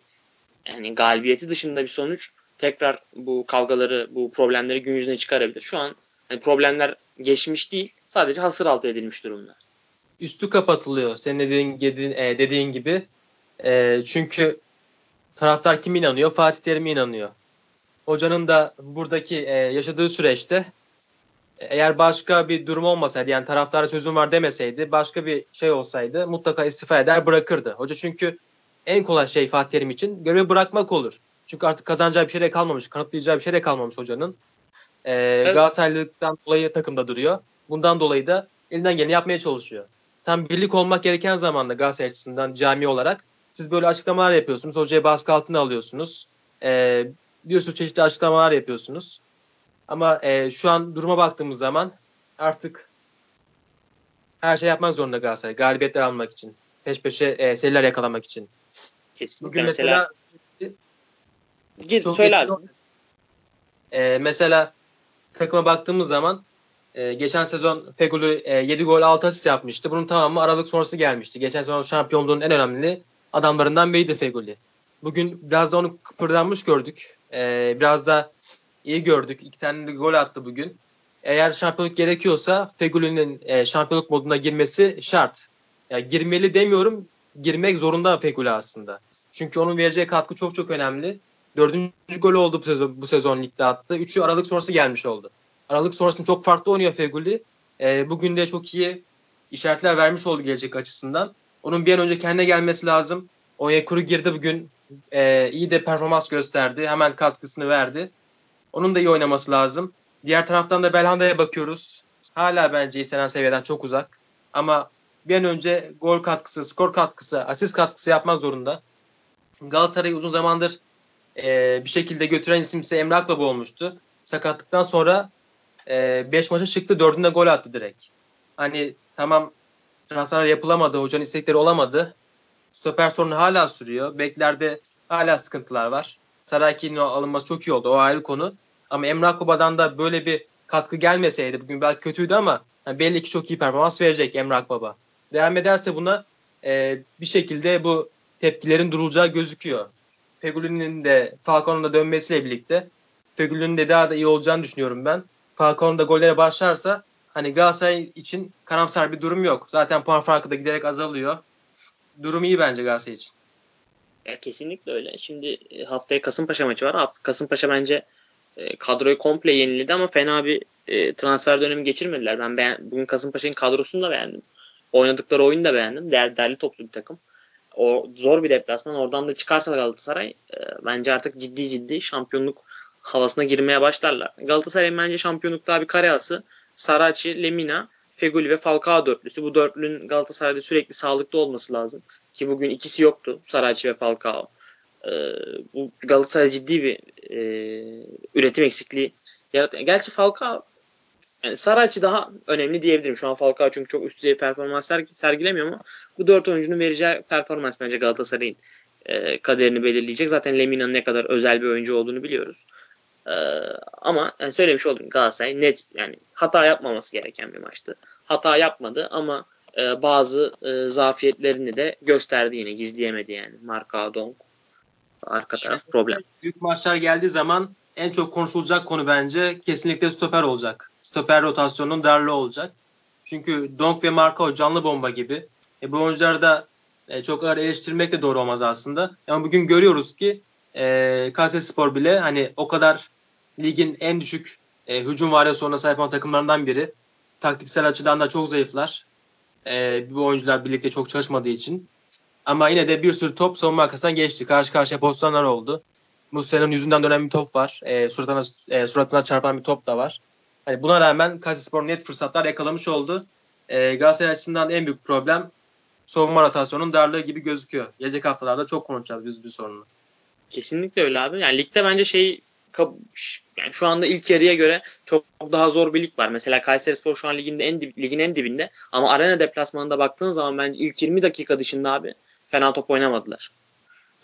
yani galibiyeti dışında bir sonuç tekrar bu kavgaları, bu problemleri gün yüzüne çıkarabilir. Şu an yani problemler geçmiş değil, sadece hasır altı edilmiş durumda. Üstü kapatılıyor senin dediğin, dediğin, e, dediğin gibi. E, çünkü taraftar kim inanıyor? Fatih Terim inanıyor. Hocanın da buradaki e, yaşadığı süreçte eğer başka bir durum olmasaydı yani taraftara sözüm var demeseydi başka bir şey olsaydı mutlaka istifa eder bırakırdı. Hoca çünkü en kolay şey Fatih Terim için görevi bırakmak olur. Çünkü artık kazanacağı bir şey de kalmamış, kanıtlayacağı bir şey de kalmamış hocanın. Ee, evet. Galatasaraylılıktan dolayı takımda duruyor. Bundan dolayı da elinden geleni yapmaya çalışıyor. Tam birlik olmak gereken zamanda Galatasaray açısından cami olarak siz böyle açıklamalar yapıyorsunuz. Hocaya baskı altına alıyorsunuz. Ee, diyorsunuz çeşitli açıklamalar yapıyorsunuz. Ama e, şu an duruma baktığımız zaman artık her şey yapmak zorunda Galatasaray. Galibiyetler almak için. Peş peşe e, seriler yakalamak için. Kesinlikle Bugün mesela, mesela Git söyle abi. E, mesela takıma baktığımız zaman e, geçen sezon Feguli e, 7 gol 6 asist yapmıştı. Bunun tamamı Aralık sonrası gelmişti. Geçen sezon şampiyonluğun en önemli adamlarından biriydi Feguli. Bugün biraz da onu kıpırdanmış gördük. E, biraz da iyi gördük. İki tane de gol attı bugün. Eğer şampiyonluk gerekiyorsa Feguli'nin e, şampiyonluk moduna girmesi şart. Yani girmeli demiyorum, girmek zorunda Feguli aslında. Çünkü onun vereceği katkı çok çok önemli. Dördüncü golü oldu bu sezon, bu sezon ligde attı. Üçü Aralık sonrası gelmiş oldu. Aralık sonrasında çok farklı oynuyor Feguli. E, bugün de çok iyi işaretler vermiş oldu gelecek açısından. Onun bir an önce kendine gelmesi lazım. Onyekuru girdi bugün. E, iyi de performans gösterdi. Hemen katkısını verdi. Onun da iyi oynaması lazım. Diğer taraftan da Belhanda'ya bakıyoruz. Hala bence istenen seviyeden çok uzak. Ama bir an önce gol katkısı, skor katkısı, asist katkısı yapmak zorunda. Galatasaray'ı uzun zamandır e, bir şekilde götüren isim ise Emre Akbaba olmuştu. Sakatlıktan sonra 5 e, maça çıktı 4'ünde gol attı direkt. Hani tamam transferler yapılamadı, hocanın istekleri olamadı. Stoper sorunu hala sürüyor. Beklerde hala sıkıntılar var. Saraki'nin alınması çok iyi oldu. O ayrı konu. Ama Emre Akbaba'dan da böyle bir katkı gelmeseydi bugün belki kötüydü ama yani belli ki çok iyi performans verecek Emre Akbaba. Devam ederse buna e, bir şekilde bu tepkilerin durulacağı gözüküyor. Feguli'nin de Falcao'nun da dönmesiyle birlikte Feguli'nin de daha da iyi olacağını düşünüyorum ben. Falcao'nun da gollere başlarsa hani Galatasaray için karamsar bir durum yok. Zaten puan farkı da giderek azalıyor. Durum iyi bence Galatasaray için. Ya kesinlikle öyle. Şimdi e, haftaya Kasımpaşa maçı var. Kasımpaşa bence e, kadroyu komple yeniledi ama fena bir e, transfer dönemi geçirmediler. Ben beğen, bugün Kasımpaşa'nın kadrosunu da beğendim. Oynadıkları oyunu da beğendim. Değer, değerli toplu bir takım. O zor bir deplasman. Oradan da çıkarsa Galatasaray e, bence artık ciddi ciddi şampiyonluk havasına girmeye başlarlar. Galatasaray'ın bence şampiyonluk daha bir kareası. Saraci, Lemina, Feguli ve Falcao dörtlüsü. Bu dörtlünün Galatasaray'da sürekli sağlıklı olması lazım. Ki bugün ikisi yoktu. Saraci ve Falcao. Ee, bu Galatasaray ciddi bir e, üretim eksikliği yaratıyor. Gerçi Falcao yani Saraçi daha önemli diyebilirim. Şu an Falcao çünkü çok üst düzey performans sergilemiyor ama bu dört oyuncunun vereceği performans bence Galatasaray'ın e, kaderini belirleyecek. Zaten Lemina'nın ne kadar özel bir oyuncu olduğunu biliyoruz. E, ama yani söylemiş oldum Galatasaray net yani hata yapmaması gereken bir maçtı. Hata yapmadı ama e, bazı e, zafiyetlerini de gösterdi yine gizleyemedi yani. Marka Dong arka taraf problem. Büyük maçlar geldiği zaman en çok konuşulacak konu bence kesinlikle stoper olacak. Stoper rotasyonunun darlığı olacak. Çünkü Donk ve Marco canlı bomba gibi. E, bu oyuncuları da e, çok ağır eleştirmek de doğru olmaz aslında. Ama bugün görüyoruz ki e, Spor bile hani o kadar ligin en düşük e, hücum varyasyonuna sahip olan takımlarından biri. Taktiksel açıdan da çok zayıflar. E, bu oyuncular birlikte çok çalışmadığı için. Ama yine de bir sürü top savunma arkasından geçti. Karşı karşıya pozisyonlar oldu. Muslera'nın yüzünden dönen bir top var. E, suratına, e, suratına çarpan bir top da var. Yani buna rağmen Kayserispor net fırsatlar yakalamış oldu. E, Galatasaray açısından en büyük problem savunma rotasyonunun darlığı gibi gözüküyor. Gelecek haftalarda çok konuşacağız biz bir sorunu. Kesinlikle öyle abi. Yani ligde bence şey yani şu anda ilk yarıya göre çok daha zor bir lig var. Mesela Kayserispor şu an liginde en dib, ligin en dibinde ama arena deplasmanında baktığın zaman bence ilk 20 dakika dışında abi fena top oynamadılar.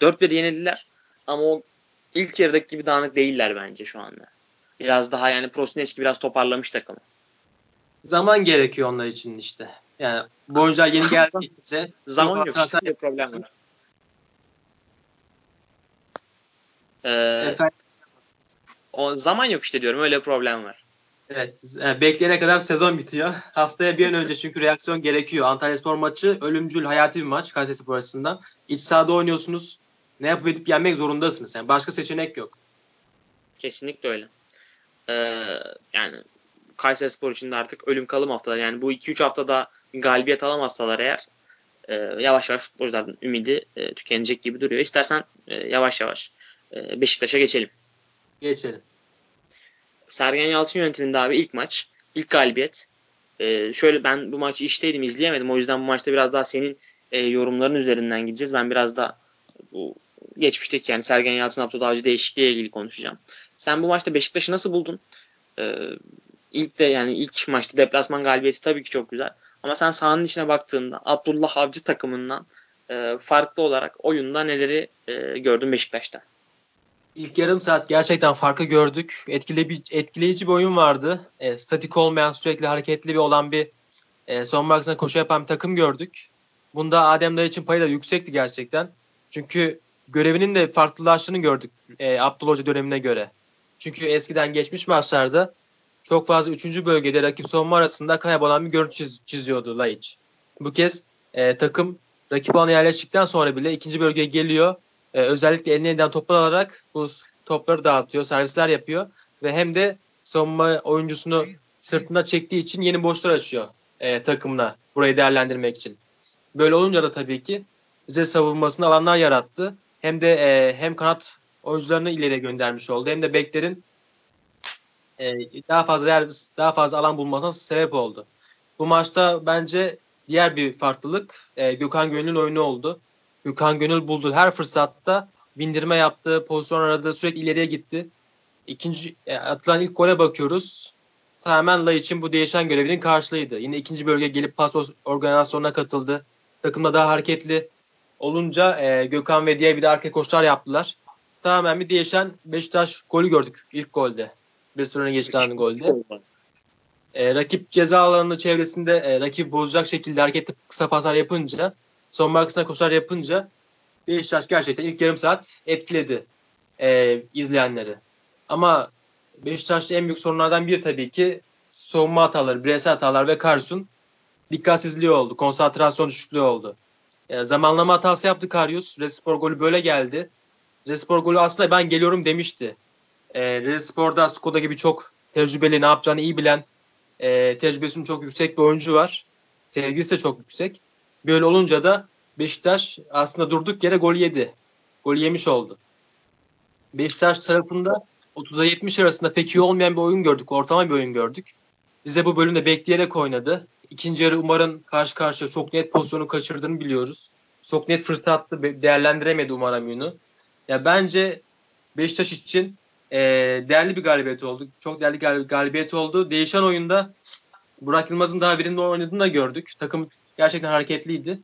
4-1 yenildiler ama o ilk yarıdaki gibi dağınık değiller bence şu anda. Biraz daha yani Prosineski biraz toparlamış takımı. Zaman gerekiyor onlar için işte. Yani bu oyuncular yeni geldiğinde zaman yok işte problem var. Ee, o zaman yok işte diyorum öyle problem var. Evet. Yani bekleyene kadar sezon bitiyor. Haftaya bir an önce çünkü reaksiyon gerekiyor. Antalya Spor maçı ölümcül hayati bir maç Kayseri Spor açısından. İç sahada oynuyorsunuz. Ne yapıp edip yenmek zorundasınız. Yani başka seçenek yok. Kesinlikle öyle. Ee, yani Kayseri Spor için de artık ölüm kalım haftalar. Yani bu 2-3 haftada galibiyet alamazsalar eğer e, yavaş yavaş futbolcuların ümidi e, tükenecek gibi duruyor. İstersen e, yavaş yavaş e, Beşiktaş'a geçelim. Geçelim. Sergen Yalçın yönetiminde abi ilk maç, ilk galibiyet. E, şöyle ben bu maçı işteydim, izleyemedim. O yüzden bu maçta biraz daha senin e, yorumların üzerinden gideceğiz. Ben biraz da bu geçmişteki yani Sergen Yalçın Abdullah Avcı değişikliğiyle ilgili konuşacağım. Sen bu maçta Beşiktaş'ı nasıl buldun? Ee, ilk de yani ilk maçta deplasman galibiyeti tabii ki çok güzel. Ama sen sahanın içine baktığında Abdullah Avcı takımından e, farklı olarak oyunda neleri e, gördün Beşiktaş'ta? İlk yarım saat gerçekten farkı gördük. Etkili bir, etkileyici bir oyun vardı. E, statik olmayan, sürekli hareketli bir olan bir e, son arkasına koşu yapan bir takım gördük. Bunda Adem Dayı için payı da yüksekti gerçekten. Çünkü görevinin de farklılaştığını gördük e, Abdullah Hoca dönemine göre. Çünkü eskiden geçmiş maçlarda çok fazla 3. bölgede rakip savunma arasında kaybolan bir görüntü çiz, çiziyordu Laiç. Bu kez e, takım rakip alana yerleştikten sonra bile ikinci bölgeye geliyor e, özellikle eline elinden toplar alarak bu topları dağıtıyor, servisler yapıyor ve hem de savunma oyuncusunu sırtında çektiği için yeni boşlar açıyor e, takımına burayı değerlendirmek için. Böyle olunca da tabii ki bize savunmasında alanlar yarattı. Hem de e, hem kanat oyuncularını ileriye göndermiş oldu hem de beklerin e, daha fazla yer, daha fazla alan bulmasına sebep oldu. Bu maçta bence diğer bir farklılık e, Gökhan Gönül'ün oyunu oldu. Gökhan Gönül buldu her fırsatta bindirme yaptı, pozisyon aradı, sürekli ileriye gitti. İkinci e, atılan ilk gole bakıyoruz. Tamamen Laiç'in bu değişen görevinin karşılığıydı. Yine ikinci bölge gelip pas organizasyonuna katıldı. Takımda daha hareketli olunca e, Gökhan ve diğer bir de arka koşular yaptılar. Tamamen bir değişen Beşiktaş golü gördük ilk golde. Bir sonra geçtiği golde. E, rakip ceza alanının çevresinde e, rakip bozacak şekilde hareketli kısa paslar yapınca son markasına koşular yapınca Beşiktaş gerçekten ilk yarım saat etkiledi e, izleyenleri. Ama Beşiktaş'ta en büyük sorunlardan biri tabii ki savunma hataları, bireysel hatalar ve Karius'un dikkatsizliği oldu. Konsantrasyon düşüklüğü oldu. E, zamanlama hatası yaptı Karius. Respor golü böyle geldi. Respor golü aslında ben geliyorum demişti. E, Respor'da Skoda gibi çok tecrübeli, ne yapacağını iyi bilen, e, tecrübesinin çok yüksek bir oyuncu var. Sevgisi de çok yüksek. Böyle olunca da Beşiktaş aslında durduk yere gol yedi. Gol yemiş oldu. Beşiktaş tarafında 30'a 70 arasında pek iyi olmayan bir oyun gördük. Ortama bir oyun gördük. Bize bu bölümde bekleyerek oynadı. İkinci yarı Umar'ın karşı karşıya çok net pozisyonu kaçırdığını biliyoruz. Çok net fırtına attı. Değerlendiremedi Umar Amyon'u. Ya bence Beşiktaş için e, değerli bir galibiyet oldu. Çok değerli gal- galibiyet oldu. Değişen oyunda Burak Yılmaz'ın daha birinde oynadığını da gördük. Takım gerçekten hareketliydi.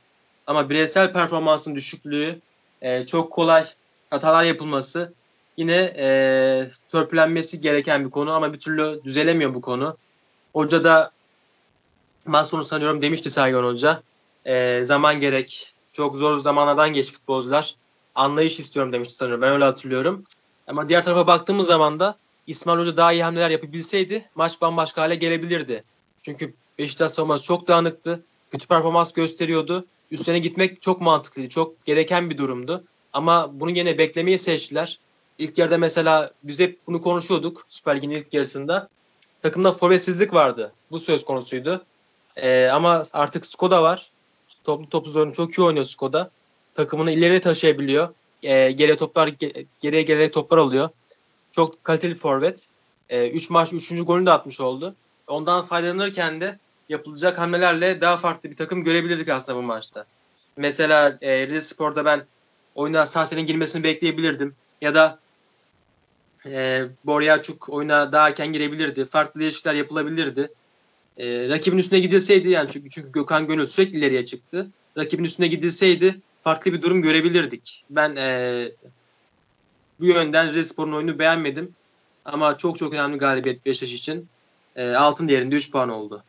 Ama bireysel performansın düşüklüğü, e, çok kolay hatalar yapılması yine e, törpülenmesi gereken bir konu ama bir türlü düzelemiyor bu konu. Hoca da maç sonu sanıyorum demişti Sergen Hoca. E, zaman gerek. Çok zor zamanlardan geç futbolcular. Anlayış istiyorum demişti sanıyorum. Ben öyle hatırlıyorum. Ama diğer tarafa baktığımız zaman da İsmail Hoca daha iyi hamleler yapabilseydi maç bambaşka hale gelebilirdi. Çünkü Beşiktaş savunması çok dağınıktı. Kötü performans gösteriyordu. Üstüne gitmek çok mantıklıydı. Çok gereken bir durumdu. Ama bunu yine beklemeyi seçtiler. İlk yarıda mesela biz hep bunu konuşuyorduk Süper Lig'in ilk yarısında. Takımda forvetsizlik vardı. Bu söz konusuydu. Ee, ama artık Skoda var. Toplu toplu oyunu çok iyi oynuyor Skoda. Takımını ileri taşıyabiliyor. Ee, geriye toplar geriye geriye toplar alıyor. Çok kaliteli forvet. 3 ee, üç maç 3. golünü de atmış oldu. Ondan faydalanırken de yapılacak hamlelerle daha farklı bir takım görebilirdik aslında bu maçta. Mesela e, Rize Spor'da ben oyuna Sasen'in girmesini bekleyebilirdim. Ya da e, Boryaçuk oyuna daha erken girebilirdi. Farklı değişiklikler yapılabilirdi. E, rakibin üstüne gidilseydi yani çünkü, çünkü Gökhan Gönül sürekli ileriye çıktı. Rakibin üstüne gidilseydi farklı bir durum görebilirdik. Ben e, bu yönden Rizespor'un oyunu beğenmedim. Ama çok çok önemli galibiyet Beşiktaş için. E, altın değerinde 3 puan oldu.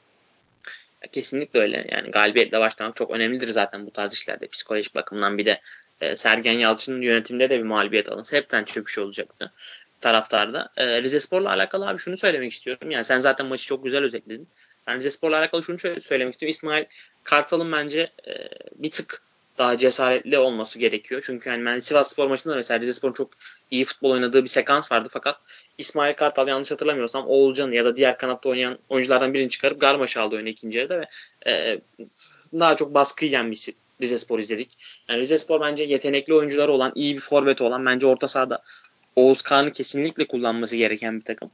Kesinlikle öyle. Yani galibiyetle başlamak çok önemlidir zaten bu tarz işlerde. Psikolojik bakımdan bir de e, Sergen Yalçın'ın yönetiminde de bir mağlubiyet alınsa hepten çöküş olacaktı taraftarda. E, Rize Spor'la alakalı abi şunu söylemek istiyorum. Yani sen zaten maçı çok güzel özetledin. Ben Rize Spor'la alakalı şunu söylemek istiyorum. İsmail Kartal'ın bence e, bir tık daha cesaretli olması gerekiyor. Çünkü yani ben Sivas Spor maçında mesela Rize Spor'un çok iyi futbol oynadığı bir sekans vardı fakat İsmail Kartal yanlış hatırlamıyorsam Oğulcan'ı ya da diğer kanatta oynayan oyunculardan birini çıkarıp Garmaş'ı aldı oyuna ikinci yarıda ve e, daha çok baskı yiyen bir Rize Spor izledik. Yani Rize Spor bence yetenekli oyuncuları olan, iyi bir forveti olan bence orta sahada Oğuz Kağan'ı kesinlikle kullanması gereken bir takım.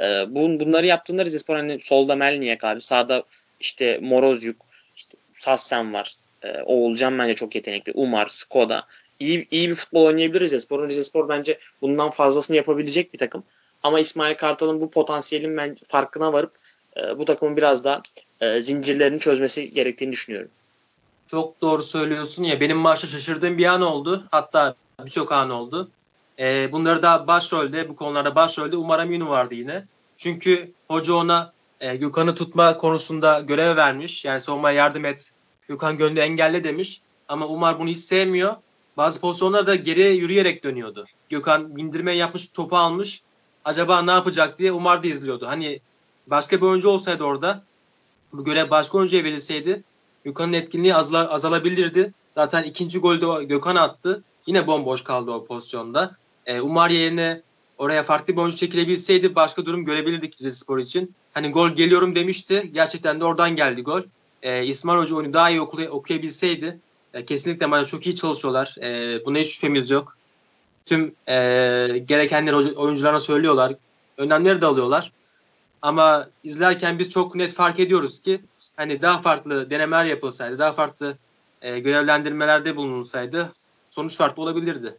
E, bun, bunları yaptığında Rize Spor hani solda Melniyak abi, sağda işte Morozyuk, işte Sassen var. E, Oğulcan bence çok yetenekli. Umar, Skoda. İyi, iyi bir futbol oynayabilir Rizespor. Rizespor bence bundan fazlasını yapabilecek bir takım. Ama İsmail Kartal'ın bu potansiyelin ben farkına varıp e, bu takımın biraz daha e, zincirlerini çözmesi gerektiğini düşünüyorum. Çok doğru söylüyorsun ya. Benim maçta şaşırdığım bir an oldu. Hatta birçok an oldu. E, bunları da başrolde, bu konularda başrolde Umar Aminu vardı yine. Çünkü hoca ona e, Gökhan'ı tutma konusunda görev vermiş. Yani savunmaya yardım et, Gökhan Gönlü engelle demiş. Ama Umar bunu hiç sevmiyor. Bazı pozisyonlarda geriye yürüyerek dönüyordu. Gökhan bindirme yapmış, topu almış. Acaba ne yapacak diye Umar da izliyordu. Hani başka bir oyuncu olsaydı orada bu görev başka oyuncuya verilseydi Gökhan'ın etkinliği azala, azalabilirdi. Zaten ikinci golde Gökhan attı. Yine bomboş kaldı o pozisyonda. E, Umar yerine oraya farklı bir oyuncu çekilebilseydi başka durum görebilirdik Rizespor için. Hani gol geliyorum demişti. Gerçekten de oradan geldi gol. E, İsmail Hoca oyunu daha iyi okuy- okuyabilseydi e, kesinlikle maçta çok iyi çalışıyorlar. E, buna hiç şüphemiz yok. Tüm e, gerekenleri oyuncularına söylüyorlar. Önlemleri de alıyorlar. Ama izlerken biz çok net fark ediyoruz ki hani daha farklı denemeler yapılsaydı, daha farklı e, görevlendirmelerde bulunulsaydı sonuç farklı olabilirdi.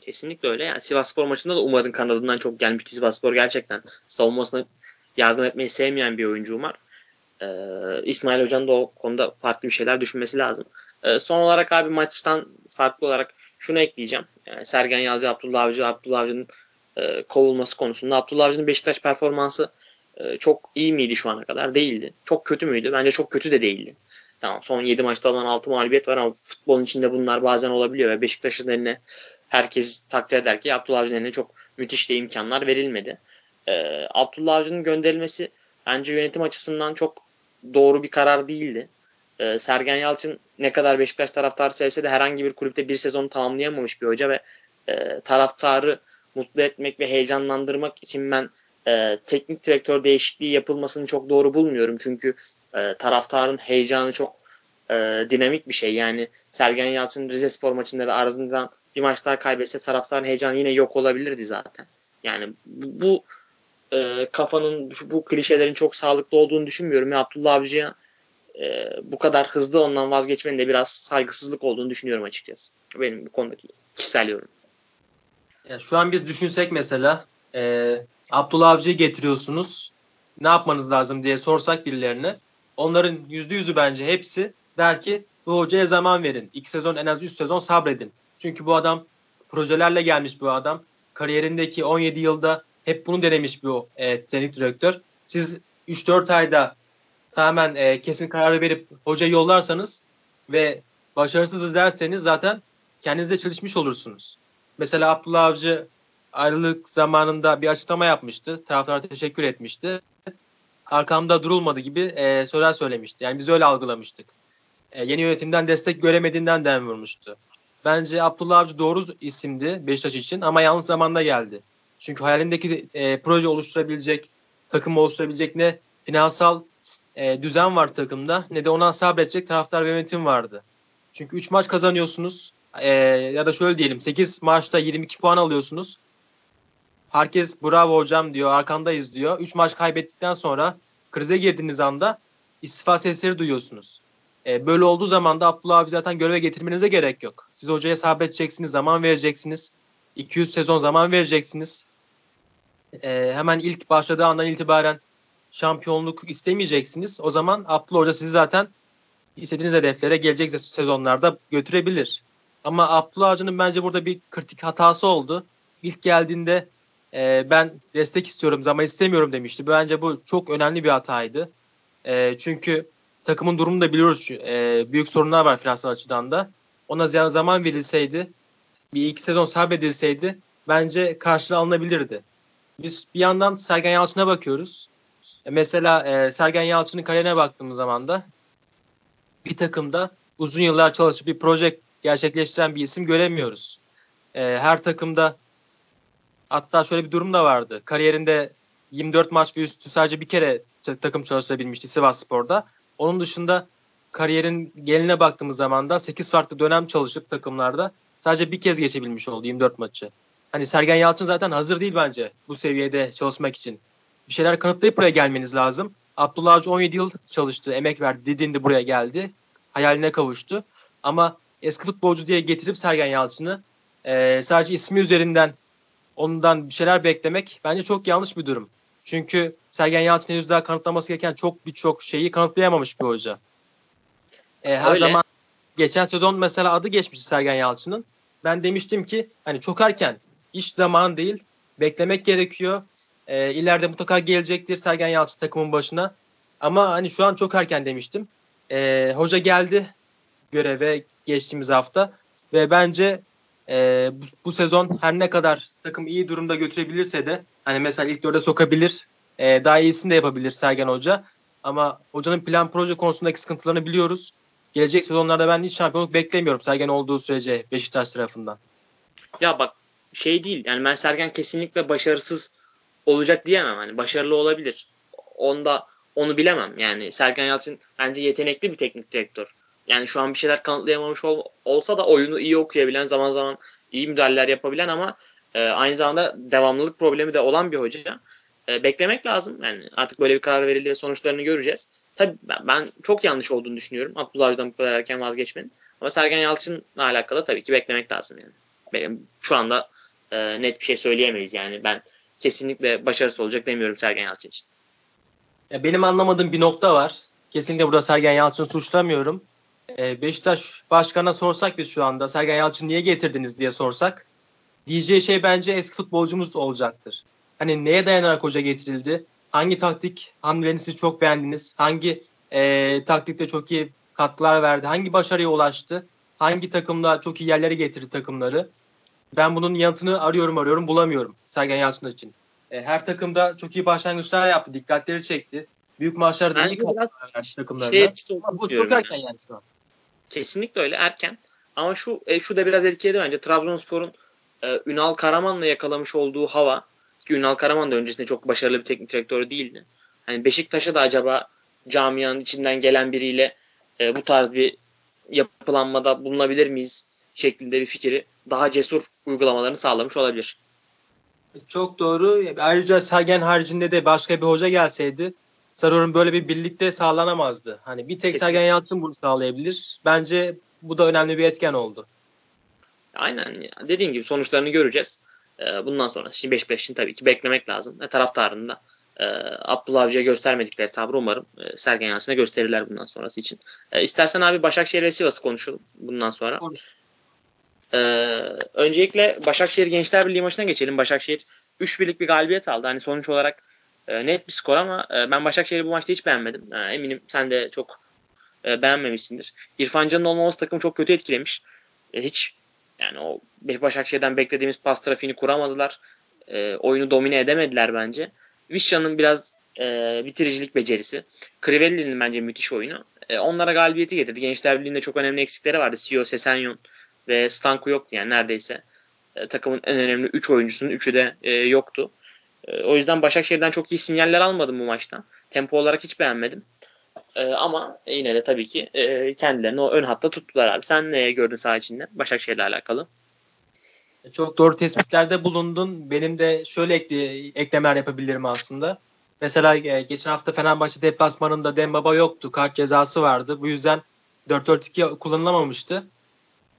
Kesinlikle öyle. Yani Sivas Spor maçında da Umar'ın kanadından çok gelmişti. Sivas Spor gerçekten savunmasına yardım etmeyi sevmeyen bir oyuncu Umar. Ee, İsmail Hoca'nın da o konuda farklı bir şeyler düşünmesi lazım. Ee, son olarak abi maçtan farklı olarak şunu ekleyeceğim. Yani Sergen Yalcı, Abdullah Avcı, Abdullah Avcı'nın e, kovulması konusunda. Abdullah Avcı'nın Beşiktaş performansı e, çok iyi miydi şu ana kadar? Değildi. Çok kötü müydü? Bence çok kötü de değildi. Tamam son 7 maçta alınan 6 mağlubiyet var ama futbolun içinde bunlar bazen olabiliyor ve Beşiktaş'ın eline herkes takdir eder ki Abdullah Avcı'nın eline çok müthiş de imkanlar verilmedi. Ee, Abdullah Avcı'nın gönderilmesi bence yönetim açısından çok doğru bir karar değildi. Ee, Sergen Yalçın ne kadar Beşiktaş taraftarı sevse de herhangi bir kulüpte bir sezonu tamamlayamamış bir hoca ve e, taraftarı mutlu etmek ve heyecanlandırmak için ben e, teknik direktör değişikliği yapılmasını çok doğru bulmuyorum. Çünkü e, taraftarın heyecanı çok e, dinamik bir şey. Yani Sergen Yalçın Rize Spor maçında ve ardından bir maç daha kaybetse taraftarın heyecanı yine yok olabilirdi zaten. Yani bu, bu e, kafanın bu klişelerin çok sağlıklı olduğunu düşünmüyorum. Ya Abdullah Avcı'ya e, bu kadar hızlı ondan vazgeçmenin de biraz saygısızlık olduğunu düşünüyorum açıkçası. Benim bu konudaki kişisel yorum. Ya şu an biz düşünsek mesela e, Abdullah Avcı'yı getiriyorsunuz. Ne yapmanız lazım diye sorsak birilerine. Onların yüzde yüzü bence hepsi der ki bu hocaya zaman verin. İki sezon en az üç sezon sabredin. Çünkü bu adam projelerle gelmiş bu adam. Kariyerindeki 17 yılda hep bunu denemiş bu e, teknik direktör. Siz 3-4 ayda tamamen e, kesin kararı verip hocayı yollarsanız ve başarısız derseniz zaten kendinizde çalışmış olursunuz. Mesela Abdullah Avcı ayrılık zamanında bir açıklama yapmıştı. Taraftar'a teşekkür etmişti. Arkamda durulmadı gibi e, sözler söylemişti. Yani biz öyle algılamıştık. E, yeni yönetimden destek göremediğinden dem vurmuştu. Bence Abdullah Avcı doğru isimdi Beşiktaş için ama yanlış zamanda geldi. Çünkü hayalindeki e, proje oluşturabilecek, takım oluşturabilecek ne finansal e, düzen var takımda ne de ona sabredecek taraftar ve yönetim vardı. Çünkü 3 maç kazanıyorsunuz e, ya da şöyle diyelim 8 maçta 22 puan alıyorsunuz. Herkes bravo hocam diyor arkandayız diyor. 3 maç kaybettikten sonra krize girdiğiniz anda istifa sesleri duyuyorsunuz. E, böyle olduğu zaman da Abdullah abi zaten göreve getirmenize gerek yok. Siz hocaya sabredeceksiniz, zaman vereceksiniz. 200 sezon zaman vereceksiniz. E, hemen ilk başladığı andan itibaren şampiyonluk istemeyeceksiniz. O zaman Abdullah Hoca sizi zaten istediğiniz hedeflere gelecek sezonlarda götürebilir. Ama Abdullah Hoca'nın bence burada bir kritik hatası oldu. İlk geldiğinde e, ben destek istiyorum zaman istemiyorum demişti. Bence bu çok önemli bir hataydı. E, çünkü takımın durumunu da biliyoruz. E, büyük sorunlar var finansal açıdan da. Ona zaman verilseydi, bir iki sezon sabredilseydi bence karşılığı alınabilirdi. Biz bir yandan Sergen Yalçın'a bakıyoruz. E, mesela e, Sergen Yalçın'ın kariyerine baktığımız zaman da bir takımda uzun yıllar çalışıp bir proje gerçekleştiren bir isim göremiyoruz. E, her takımda hatta şöyle bir durum da vardı. Kariyerinde 24 maç ve üstü sadece bir kere takım çalışabilmişti Sivas Spor'da. Onun dışında kariyerin geline baktığımız zaman da 8 farklı dönem çalışıp takımlarda sadece bir kez geçebilmiş oldu 24 maçı. Hani Sergen Yalçın zaten hazır değil bence bu seviyede çalışmak için. Bir şeyler kanıtlayıp buraya gelmeniz lazım. Abdullah Avcı 17 yıl çalıştı, emek verdi, didindi buraya geldi. Hayaline kavuştu. Ama eski futbolcu diye getirip Sergen Yalçın'ı e, sadece ismi üzerinden ondan bir şeyler beklemek bence çok yanlış bir durum. Çünkü Sergen Yalçın henüz daha kanıtlaması gereken çok birçok şeyi kanıtlayamamış bir hoca. E, her Öyle. zaman geçen sezon mesela adı geçmişti Sergen Yalçın'ın. Ben demiştim ki hani çok erken iş zaman değil beklemek gerekiyor. E, ileride mutlaka gelecektir Sergen Yalçın takımın başına. Ama hani şu an çok erken demiştim. E, hoca geldi göreve geçtiğimiz hafta ve bence e, bu, bu sezon her ne kadar takım iyi durumda götürebilirse de hani mesela ilk dörde sokabilir. E, daha iyisini de yapabilir Sergen Hoca. Ama hocanın plan proje konusundaki sıkıntılarını biliyoruz. Gelecek sezonlarda ben hiç şampiyonluk beklemiyorum Sergen olduğu sürece Beşiktaş tarafından. Ya bak şey değil yani ben Sergen kesinlikle başarısız olacak diyemem. Hani başarılı olabilir. Onda onu bilemem. Yani Sergen Yalçın bence yetenekli bir teknik direktör. Yani şu an bir şeyler kanıtlayamamış ol, olsa da oyunu iyi okuyabilen, zaman zaman iyi müdahaleler yapabilen ama e, aynı zamanda devamlılık problemi de olan bir hoca. E, beklemek lazım. Yani artık böyle bir karar verildiği sonuçlarını göreceğiz. Tabii ben, çok yanlış olduğunu düşünüyorum. Abdullah Avcı'dan bu kadar erken vazgeçmenin. Ama Sergen Yalçın'la alakalı tabii ki beklemek lazım yani. Benim şu anda e, net bir şey söyleyemeyiz yani. Ben kesinlikle başarısı olacak demiyorum Sergen Yalçın için. Ya benim anlamadığım bir nokta var. Kesinlikle burada Sergen Yalçın'ı suçlamıyorum. Ee, Beşiktaş başkanına sorsak biz şu anda Sergen Yalçın niye getirdiniz diye sorsak diyeceği şey bence eski futbolcumuz olacaktır. Hani neye dayanarak hoca getirildi? Hangi taktik hamlelerini siz çok beğendiniz? Hangi e, taktikte çok iyi katkılar verdi? Hangi başarıya ulaştı? Hangi takımda çok iyi yerlere getirdi takımları? Ben bunun yanıtını arıyorum arıyorum bulamıyorum Sergen Yalçın için. E, her takımda çok iyi başlangıçlar yaptı. Dikkatleri çekti. Büyük maçlarda iyi katkılar verdi takımlarına. Şey Ama bu çok erken yani şu an. Kesinlikle öyle erken. Ama şu e, şu da biraz etkiledi bence. Trabzonspor'un e, Ünal Karaman'la yakalamış olduğu hava ki Ünal Karaman da öncesinde çok başarılı bir teknik direktör değildi. Hani Beşiktaş'a da acaba camianın içinden gelen biriyle e, bu tarz bir yapılanmada bulunabilir miyiz şeklinde bir fikri daha cesur uygulamalarını sağlamış olabilir. Çok doğru. Ayrıca Sergen haricinde de başka bir hoca gelseydi sanıyorum böyle bir birlikte sağlanamazdı. Hani bir tek Kesinlikle. Sergen Yalçın bunu sağlayabilir. Bence bu da önemli bir etken oldu. Aynen. Dediğim gibi sonuçlarını göreceğiz. Ee, bundan sonra şimdi Beşiktaş için tabii ki beklemek lazım. E, taraftarın da e, Abdullah Avcı'ya göstermedikleri tavrı umarım e, Sergen Yalçın'a gösterirler bundan sonrası için. E, istersen abi Başakşehir ve Sivas'ı konuşalım bundan sonra. E, öncelikle Başakşehir Gençler Birliği maçına geçelim. Başakşehir 3 birlik bir galibiyet aldı. Hani sonuç olarak e, net bir skor ama e, ben Başakşehir'i bu maçta hiç beğenmedim. E, eminim sen de çok e, beğenmemişsindir. İrfan Can'ın olmaması takımı çok kötü etkilemiş. E, hiç yani o Başakşehir'den beklediğimiz pas trafiğini kuramadılar. E, oyunu domine edemediler bence. Vişya'nın biraz e, bitiricilik becerisi. Crivelli'nin bence müthiş oyunu. E, onlara galibiyeti getirdi. Gençler Birliği'nde çok önemli eksikleri vardı. Sio, Sesenyon ve Stanko yoktu yani neredeyse. E, takımın en önemli 3 oyuncusunun 3'ü de e, yoktu. E, o yüzden Başakşehir'den çok iyi sinyaller almadım bu maçta. Tempo olarak hiç beğenmedim. E, ama yine de tabii ki e, kendilerini o ön hatta tuttular abi. Sen ne gördün saha içinde Başakşehir'le alakalı? Çok doğru tespitlerde bulundun. Benim de şöyle ekle, eklemeler yapabilirim aslında. Mesela e, geçen hafta Fenerbahçe deplasmanında Dembaba yoktu. Kart cezası vardı. Bu yüzden 4-4-2 kullanılamamıştı.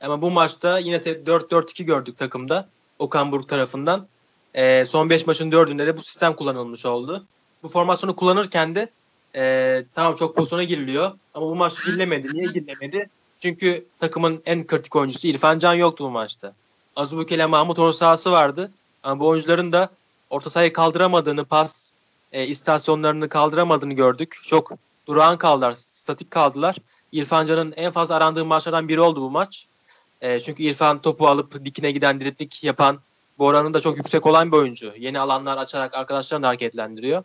Ama bu maçta yine 4-4-2 gördük takımda. Okan Buruk tarafından. E, son 5 maçın 4'ünde de bu sistem kullanılmış oldu. Bu formasyonu kullanırken de e, tamam çok pozisyona giriliyor. Ama bu maç girilemedi. Niye girilemedi? Çünkü takımın en kritik oyuncusu İrfan Can yoktu bu maçta. Azubuke ile Mahmut orta sahası vardı. Ama bu oyuncuların da orta sahayı kaldıramadığını, pas e, istasyonlarını kaldıramadığını gördük. Çok durağan kaldılar, statik kaldılar. İrfan Can'ın en fazla arandığı maçlardan biri oldu bu maç. E, çünkü İrfan topu alıp dikine giden driplik yapan, bu oranın da çok yüksek olan bir oyuncu. Yeni alanlar açarak arkadaşlarını hareketlendiriyor.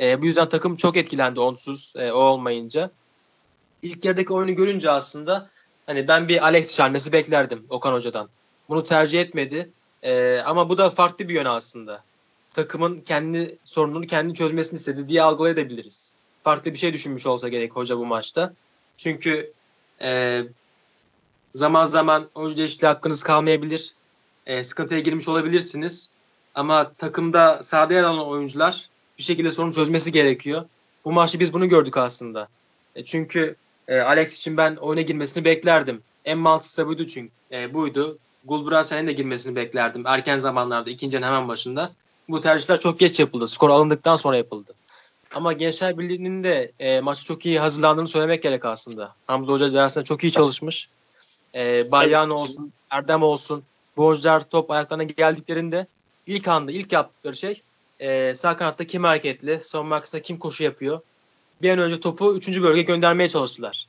E, bu yüzden takım çok etkilendi onsuz e, o olmayınca. İlk yarıdaki oyunu görünce aslında hani ben bir Alex çağırması beklerdim Okan Hoca'dan. Bunu tercih etmedi. E, ama bu da farklı bir yön aslında. Takımın kendi sorununu kendi çözmesini istedi diye algılayabiliriz. Farklı bir şey düşünmüş olsa gerek hoca bu maçta. Çünkü e, zaman zaman oyuncu değişikliği hakkınız kalmayabilir. E, sıkıntıya girmiş olabilirsiniz. Ama takımda sahada yer alan oyuncular bir şekilde sorun çözmesi gerekiyor. Bu maçta biz bunu gördük aslında. E, çünkü e, Alex için ben oyuna girmesini beklerdim. En mantıklı buydu çünkü. E, buydu. Gulbrandsen'in de girmesini beklerdim. Erken zamanlarda ikincinin hemen başında. Bu tercihler çok geç yapıldı. Skor alındıktan sonra yapıldı. Ama Gençler Birliği'nin de e, maçı çok iyi hazırlandığını söylemek gerek aslında. Hamdi Hoca dersinde çok iyi çalışmış. E, Bayyan olsun, Erdem olsun. Bu oyuncular top ayaklarına geldiklerinde ilk anda ilk yaptıkları şey e, sağ kanatta kim hareketli, savunma arkasında kim koşu yapıyor. Bir an önce topu 3. bölgeye göndermeye çalıştılar.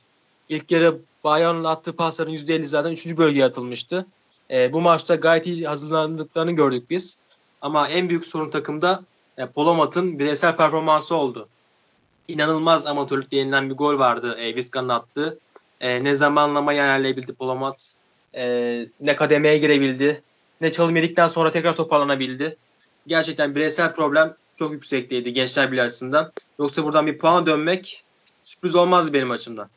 İlk yarı Bayern'ın attığı pasların %50 zaten 3. bölgeye atılmıştı. E, bu maçta gayet iyi hazırlandıklarını gördük biz. Ama en büyük sorun takımda e, Polomat'ın bireysel performansı oldu. İnanılmaz amatörlük denilen bir gol vardı e, Vizca'nın attığı. e, ne zamanlamayı ayarlayabildi Polomat, e, ne kademeye girebildi, ne çalım yedikten sonra tekrar toparlanabildi. Gerçekten bireysel problem çok yüksekteydi Gençler Birliği açısından. Yoksa buradan bir puan dönmek sürpriz olmaz benim açımdan.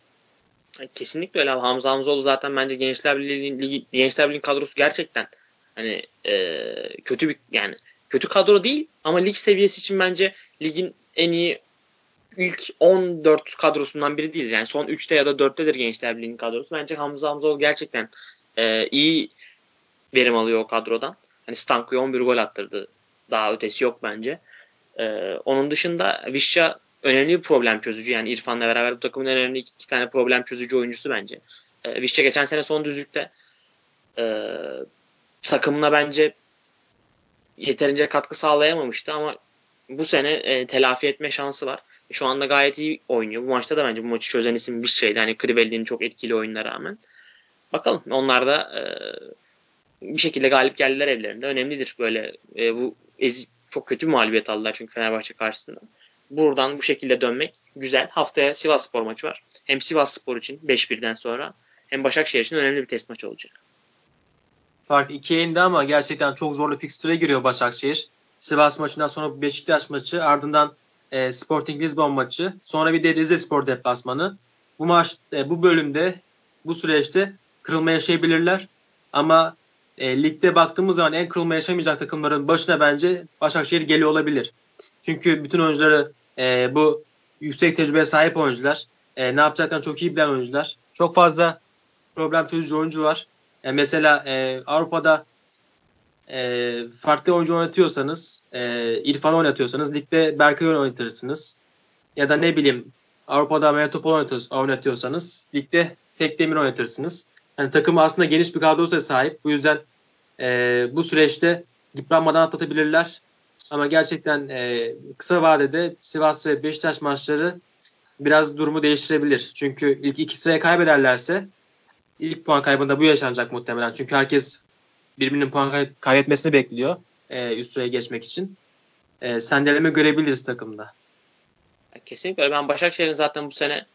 Kesinlikle öyle abi. Hamza Hamzoğlu zaten bence Gençler Birliği Gençler Birliği kadrosu gerçekten hani e, kötü bir yani kötü kadro değil ama lig seviyesi için bence ligin en iyi ilk 14 kadrosundan biri değil. Yani son 3'te ya da 4'tedir Gençler Birliği'nin kadrosu. Bence Hamza Hamzoğlu gerçekten e, iyi verim alıyor o kadrodan. Hani Stanko'ya 11 gol attırdı. Daha ötesi yok bence. E, onun dışında Vişça önemli bir problem çözücü. Yani İrfan'la beraber bu takımın önemli iki, iki tane problem çözücü oyuncusu bence. E, Vişça geçen sene son düzlükte e, takımına bence yeterince katkı sağlayamamıştı ama bu sene e, telafi etme şansı var. Şu anda gayet iyi oynuyor. Bu maçta da bence bu maçı çözen isim bir şeydi. Hani Crivelli'nin çok etkili oyununa rağmen. Bakalım onlar da e, bir şekilde galip geldiler evlerinde. Önemlidir böyle e, bu ezi, çok kötü bir mağlubiyet aldılar çünkü Fenerbahçe karşısında. Buradan bu şekilde dönmek güzel. Haftaya Sivas Spor maçı var. Hem Sivas Spor için 5-1'den sonra hem Başakşehir için önemli bir test maçı olacak. Fark 2'ye indi ama gerçekten çok zorlu fikstüre giriyor Başakşehir. Sivas maçından sonra Beşiktaş maçı ardından e, Sporting Lisbon maçı sonra bir de Rize Spor deplasmanı. Bu maç e, bu bölümde bu süreçte kırılma yaşayabilirler ama e, ligde baktığımız zaman en kırılma yaşamayacak takımların başına bence Başakşehir geliyor olabilir. Çünkü bütün oyuncuları e, bu yüksek tecrübeye sahip oyuncular. E, ne yapacaklarını çok iyi bilen oyuncular. Çok fazla problem çözücü oyuncu var. E, mesela e, Avrupa'da e, farklı oyuncu oynatıyorsanız, e, İrfan oynatıyorsanız ligde Berkay oynatırsınız. Ya da ne bileyim Avrupa'da Metropol oynatıyorsanız ligde tek demir oynatırsınız. Yani takım aslında geniş bir kadroya sahip. Bu yüzden e, bu süreçte yıpranmadan atlatabilirler. Ama gerçekten e, kısa vadede Sivas ve Beşiktaş maçları biraz durumu değiştirebilir. Çünkü ilk iki sıraya kaybederlerse ilk puan kaybında bu yaşanacak muhtemelen. Çünkü herkes birbirinin puan kay- kaybetmesini bekliyor e, üst sıraya geçmek için. E, sendeleme görebiliriz takımda. Kesinlikle Ben Başakşehir'in zaten bu sene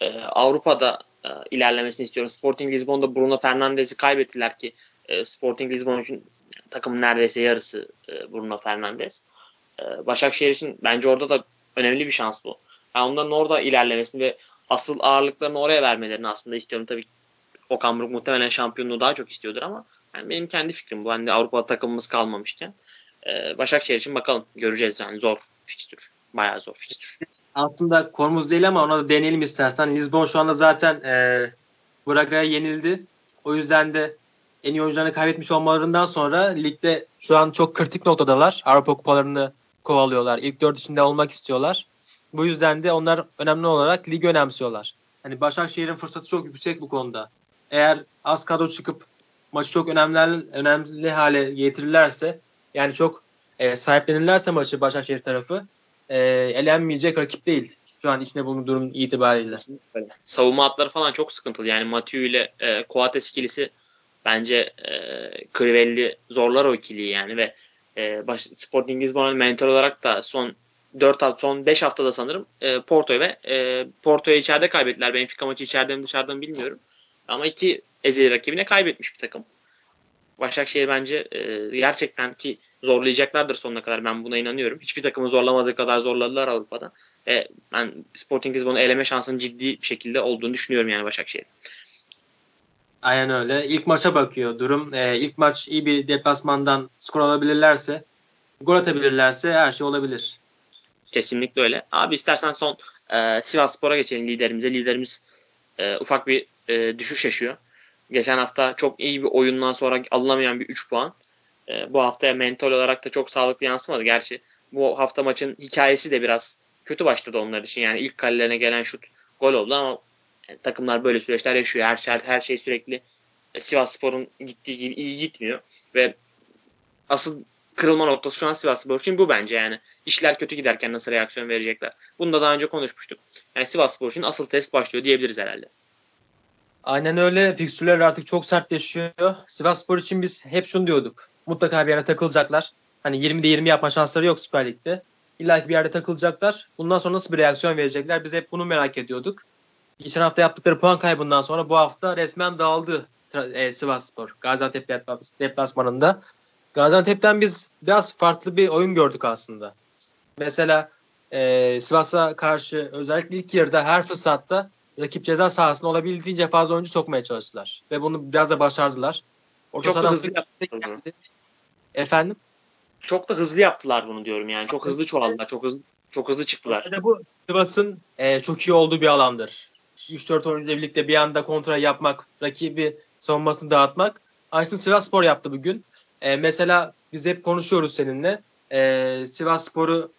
e, Avrupa'da e, ilerlemesini istiyorum. Sporting Lisbon'da Bruno Fernandes'i kaybettiler ki e, Sporting Lisbon için takımın neredeyse yarısı e, Bruno Fernandes. E, Başakşehir için bence orada da önemli bir şans bu. Yani onların orada ilerlemesini ve asıl ağırlıklarını oraya vermelerini aslında istiyorum. Tabii Okan Buruk muhtemelen şampiyonluğu daha çok istiyordur ama yani benim kendi fikrim bu. Hani Avrupa takımımız kalmamışken. Başakşehir için bakalım göreceğiz yani zor fikstür. Bayağı zor fikstür. Aslında konumuz değil ama ona da deneyelim istersen. Lisbon şu anda zaten e, Braga'ya yenildi. O yüzden de en iyi oyuncularını kaybetmiş olmalarından sonra ligde şu an çok kritik noktadalar. Avrupa kupalarını kovalıyorlar. İlk dört içinde olmak istiyorlar. Bu yüzden de onlar önemli olarak ligi önemsiyorlar. Hani Başakşehir'in fırsatı çok yüksek bu konuda. Eğer az kadro çıkıp maçı çok önemli önemli hale getirirlerse yani çok e, sahiplenirlerse maçı Başakşehir tarafı e, elenmeyecek rakip değil. Şu an içinde bulunduğu durum itibariyle. Savunma hatları falan çok sıkıntılı. Yani Mathieu ile e, Coates ikilisi bence e, Crivelli zorlar o ikiliyi yani ve e, baş, Sporting Lisbon'un mentor olarak da son 4 hafta son 5 haftada sanırım e, Porto ve e, Porto'yu içeride kaybettiler. Benfica maçı içeride mi dışarıda mı bilmiyorum. Ama iki ezeli rakibine kaybetmiş bir takım. Başakşehir bence e, gerçekten ki zorlayacaklardır sonuna kadar. Ben buna inanıyorum. Hiçbir takımı zorlamadığı kadar zorladılar Avrupa'da. E, ben Sporting Lisbon'u eleme şansının ciddi bir şekilde olduğunu düşünüyorum yani Başakşehir. Aynen öyle. İlk maça bakıyor durum. E, ilk maç iyi bir deplasmandan skor alabilirlerse, gol atabilirlerse her şey olabilir. Kesinlikle öyle. Abi istersen son e, Sivas Spor'a geçelim liderimize. Liderimiz e, ufak bir e, düşüş yaşıyor. Geçen hafta çok iyi bir oyundan sonra alınamayan bir 3 puan. E, bu haftaya mental olarak da çok sağlıklı yansımadı. Gerçi bu hafta maçın hikayesi de biraz kötü başladı onlar için. Yani ilk kalelerine gelen şut gol oldu ama yani takımlar böyle süreçler yaşıyor. Her, her, her şey sürekli Sivas Spor'un gittiği gibi iyi gitmiyor. Ve asıl kırılma noktası şu an Sivas Spor için bu bence yani. işler kötü giderken nasıl reaksiyon verecekler. Bunu da daha önce konuşmuştuk. Yani Sivas Spor için asıl test başlıyor diyebiliriz herhalde. Aynen öyle. Fikstürler artık çok sertleşiyor. Sivas Spor için biz hep şunu diyorduk. Mutlaka bir yere takılacaklar. Hani 20'de 20 yapma şansları yok Süper Lig'de. İlla ki bir yerde takılacaklar. Bundan sonra nasıl bir reaksiyon verecekler? Biz hep bunu merak ediyorduk. Geçen hafta yaptıkları puan kaybından sonra bu hafta resmen dağıldı e, Sivas Spor. Gaziantep deplasmanında. Gaziantep'ten biz biraz farklı bir oyun gördük aslında. Mesela e, Sivas'a karşı özellikle ilk yarıda her fırsatta rakip ceza sahasına olabildiğince fazla oyuncu sokmaya çalıştılar. Ve bunu biraz da başardılar. Orta Çok da hızlı yaptılar. Efendim? Çok da hızlı yaptılar bunu diyorum yani. Çok hızlı çoğaldılar. Çok hızlı çok hızlı çıktılar. Bu Sivas'ın e, çok iyi olduğu bir alandır. 3-4 oyuncuyla birlikte bir anda kontrol yapmak, rakibi savunmasını dağıtmak. Aynısını Sivas Spor yaptı bugün. E, mesela biz hep konuşuyoruz seninle. E, Sivas Spor'u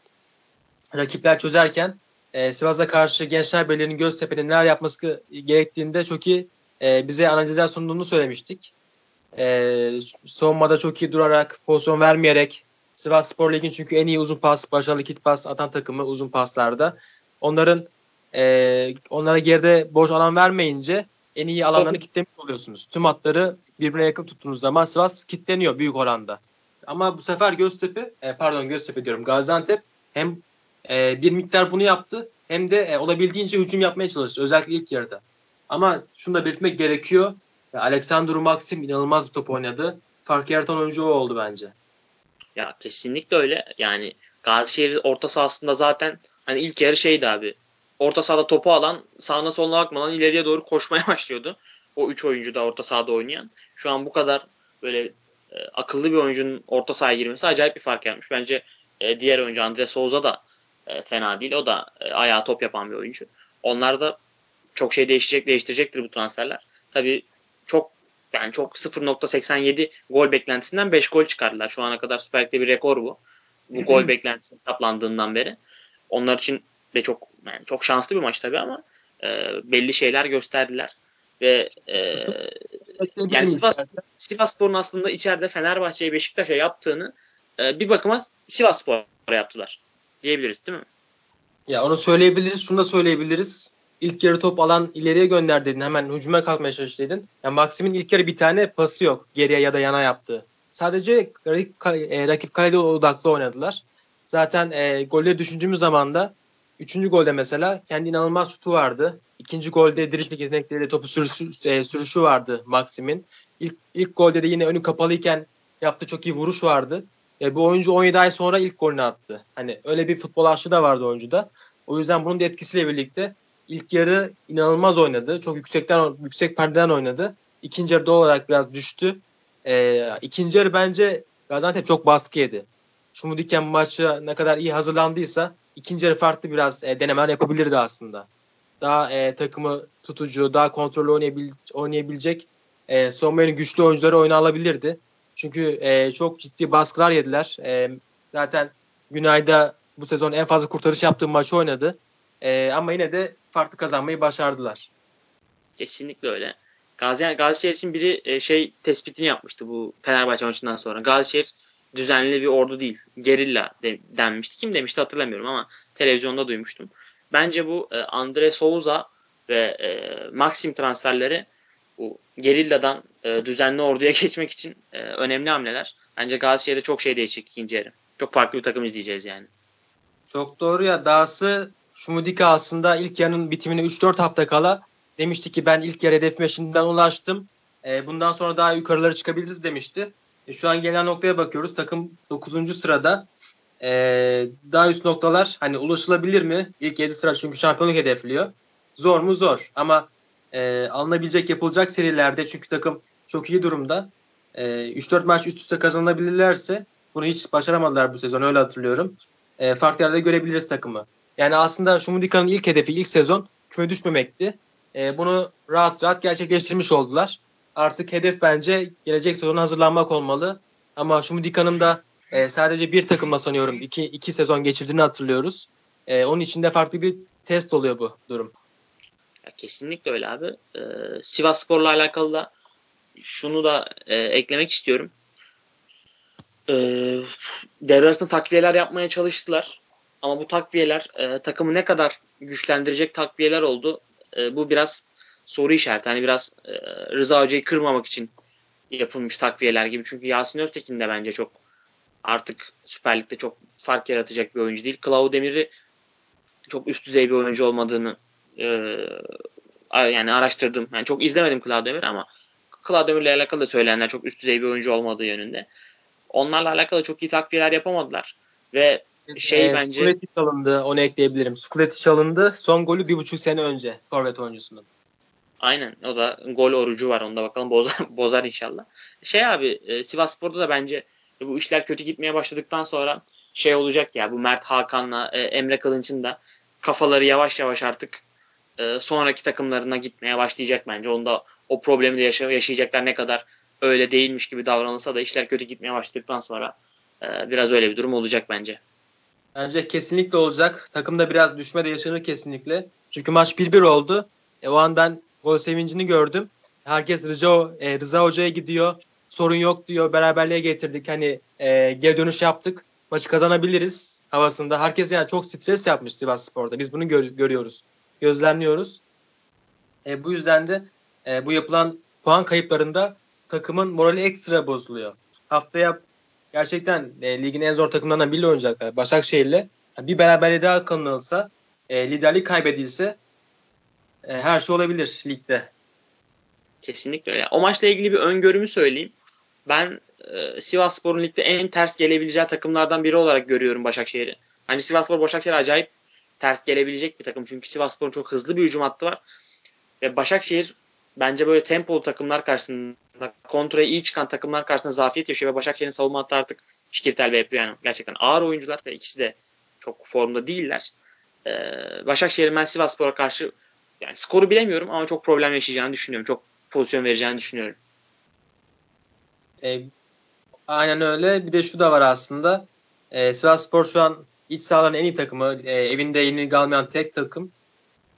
rakipler çözerken e, Sivas'a karşı Gençler Birliği'nin Göztepe'nin neler yapması gerektiğinde çok iyi e, bize analizler sunduğunu söylemiştik. E, savunmada çok iyi durarak, pozisyon vermeyerek Sivas Spor Lig'in çünkü en iyi uzun pas, başarılı kit pas atan takımı uzun paslarda. Onların e, onlara geride boş alan vermeyince en iyi alanlarını kitlemiş oluyorsunuz. Tüm hatları birbirine yakın tuttuğunuz zaman Sivas kitleniyor büyük oranda. Ama bu sefer Göztepe, e, pardon Göztepe diyorum Gaziantep hem e, bir miktar bunu yaptı hem de e, olabildiğince hücum yapmaya çalıştı özellikle ilk yarıda. Ama şunu da belirtmek gerekiyor. Alexandru Maxim inanılmaz bir top oynadı. Fark yaratan oyuncu o oldu bence. Ya kesinlikle öyle. Yani Gazişehir orta sahasında zaten hani ilk yarı şeydi abi. Orta sahada topu alan sağına soluna bakmadan ileriye doğru koşmaya başlıyordu. O üç oyuncu da orta sahada oynayan. Şu an bu kadar böyle e, akıllı bir oyuncunun orta sahaya girmesi acayip bir fark yaratmış. Bence e, diğer oyuncu Andre Souza da e, fena değil. O da e, ayağa top yapan bir oyuncu. Onlar da çok şey değişecek, değiştirecektir bu transferler. Tabii çok yani çok 0.87 gol beklentisinden 5 gol çıkardılar. Şu ana kadar Süper Lig'de bir rekor bu. Bu gol beklentisi hesaplandığından beri. Onlar için de çok yani çok şanslı bir maç tabii ama e, belli şeyler gösterdiler ve e, yani Sivas, Sivas Spor'un aslında içeride Fenerbahçe'ye Beşiktaş'a yaptığını e, bir bakıma Sivas Spor'a yaptılar diyebiliriz değil mi? Ya onu söyleyebiliriz. Şunu da söyleyebiliriz. İlk yarı top alan ileriye gönder dedin. Hemen hücuma kalkmaya çalış dedin. Ya Maxim'in ilk yarı bir tane pası yok. Geriye ya da yana yaptığı. Sadece rakip, e, rakip kalede odaklı oynadılar. Zaten e, golle düşündüğümüz zaman da Üçüncü golde mesela kendi inanılmaz şutu vardı. İkinci golde dribling yetenekleriyle topu sürüşü, e, sürüşü vardı Maxim'in. İlk, ilk golde de yine önü kapalıyken yaptığı çok iyi vuruş vardı. E, bu oyuncu 17 ay sonra ilk golünü attı. Hani öyle bir futbol aşkı da vardı oyuncuda. O yüzden bunun da etkisiyle birlikte ilk yarı inanılmaz oynadı. Çok yüksekten yüksek perdeden oynadı. İkinci yarıda olarak biraz düştü. E, ikinci yarı bence Gaziantep çok baskı yedi. Şumudiken maçı ne kadar iyi hazırlandıysa ikinci yarı farklı biraz e, denemeler yapabilirdi aslında. Daha e, takımı tutucu, daha kontrollü oynayabil, oynayabilecek e, savunmanın güçlü oyuncuları oyuna alabilirdi. Çünkü e, çok ciddi baskılar yediler. E, zaten Günay'da bu sezon en fazla kurtarış yaptığı maçı oynadı. E, ama yine de farklı kazanmayı başardılar. Kesinlikle öyle. Gazi, Gazişehir için biri e, şey tespitini yapmıştı bu Fenerbahçe maçından sonra. Gazişehir düzenli bir ordu değil. Gerilla de, denmişti. Kim demişti hatırlamıyorum ama televizyonda duymuştum. Bence bu e, Andre Souza ve e, Maxim transferleri bu gerilladan e, düzenli orduya geçmek için e, önemli hamleler. Bence Galatasaray'da çok şey değişecek ikinci yarı. Çok farklı bir takım izleyeceğiz yani. Çok doğru ya. Dahası Şumudika aslında ilk yarının bitimine 3-4 hafta kala demişti ki ben ilk yarı hedefime şimdiden ulaştım. E, bundan sonra daha yukarılara çıkabiliriz demişti. E, şu an gelen noktaya bakıyoruz. Takım 9. sırada. E, daha üst noktalar hani ulaşılabilir mi? İlk 7 sıra çünkü şampiyonluk hedefliyor. Zor mu? Zor. Ama e, alınabilecek yapılacak serilerde çünkü takım çok iyi durumda. E, 3-4 maç üst üste kazanabilirlerse bunu hiç başaramadılar bu sezon öyle hatırlıyorum. E, farklı yerde görebiliriz takımı. Yani aslında Şumudika'nın ilk hedefi ilk sezon küme düşmemekti. E, bunu rahat rahat gerçekleştirmiş oldular artık hedef bence gelecek sezona hazırlanmak olmalı. Ama Şumudika'nın da e, sadece bir takımla sanıyorum iki, iki sezon geçirdiğini hatırlıyoruz. E, onun için de farklı bir test oluyor bu durum. Ya kesinlikle öyle abi. Ee, Sivas Spor'la alakalı da şunu da e, eklemek istiyorum. Ee, devre arasında takviyeler yapmaya çalıştılar. Ama bu takviyeler e, takımı ne kadar güçlendirecek takviyeler oldu. E, bu biraz soru işareti. Hani biraz e, Rıza Hoca'yı kırmamak için yapılmış takviyeler gibi. Çünkü Yasin Öztekin de bence çok artık Süper Lig'de çok fark yaratacak bir oyuncu değil. Klau Demir'i çok üst düzey bir oyuncu olmadığını e, yani araştırdım. Yani çok izlemedim Claudio Demir ama Claudio Demir'le alakalı da söyleyenler çok üst düzey bir oyuncu olmadığı yönünde. Onlarla alakalı çok iyi takviyeler yapamadılar. Ve şey e, bence... Skuleti çalındı onu ekleyebilirim. Skuleti çalındı. Son golü bir buçuk sene önce forvet oyuncusunun. Aynen o da gol orucu var onda bakalım bozar, bozar inşallah. Şey abi e, Sivas Spor'da da bence bu işler kötü gitmeye başladıktan sonra şey olacak ya bu Mert Hakan'la e, Emre Kılınç'ın da kafaları yavaş yavaş artık e, sonraki takımlarına gitmeye başlayacak bence. Onda o problemi de yaşa- yaşayacaklar ne kadar öyle değilmiş gibi davranılsa da işler kötü gitmeye başladıktan sonra e, biraz öyle bir durum olacak bence. Bence kesinlikle olacak. Takımda biraz düşme de yaşanır kesinlikle. Çünkü maç 1-1 oldu. E, o an ben gol sevincini gördüm. Herkes Rıza, e, Rıza Hoca'ya gidiyor. Sorun yok diyor. Beraberliğe getirdik. Hani e, geri dönüş yaptık. Maçı kazanabiliriz havasında. Herkes yani çok stres yapmış Sivas Spor'da. Biz bunu gör, görüyoruz. Gözlemliyoruz. E, bu yüzden de e, bu yapılan puan kayıplarında takımın morali ekstra bozuluyor. Haftaya gerçekten e, ligin en zor takımlarından biri oynayacaklar. Başakşehir'le. Bir beraberliğe daha kalınılsa, e, liderlik kaybedilse e, her şey olabilir ligde. Kesinlikle öyle. O maçla ilgili bir öngörümü söyleyeyim. Ben e, Sivas Spor'un ligde en ters gelebileceği takımlardan biri olarak görüyorum Başakşehir'i. Hani Sivas Spor Başakşehir acayip ters gelebilecek bir takım. Çünkü Sivas Spor'un çok hızlı bir hücum hattı var. Ve Başakşehir bence böyle tempolu takımlar karşısında kontraya iyi çıkan takımlar karşısında zafiyet yaşıyor ve Başakşehir'in savunma hattı artık Şikirtel ve Epriano. Gerçekten ağır oyuncular ve ikisi de çok formda değiller. Ee, Başakşehir'in ben Sivas Spor'a karşı yani skoru bilemiyorum ama çok problem yaşayacağını düşünüyorum. Çok pozisyon vereceğini düşünüyorum. E, aynen öyle. Bir de şu da var aslında. E, Sivas Spor şu an iç sahaların en iyi takımı. E, evinde yenilgi almayan tek takım.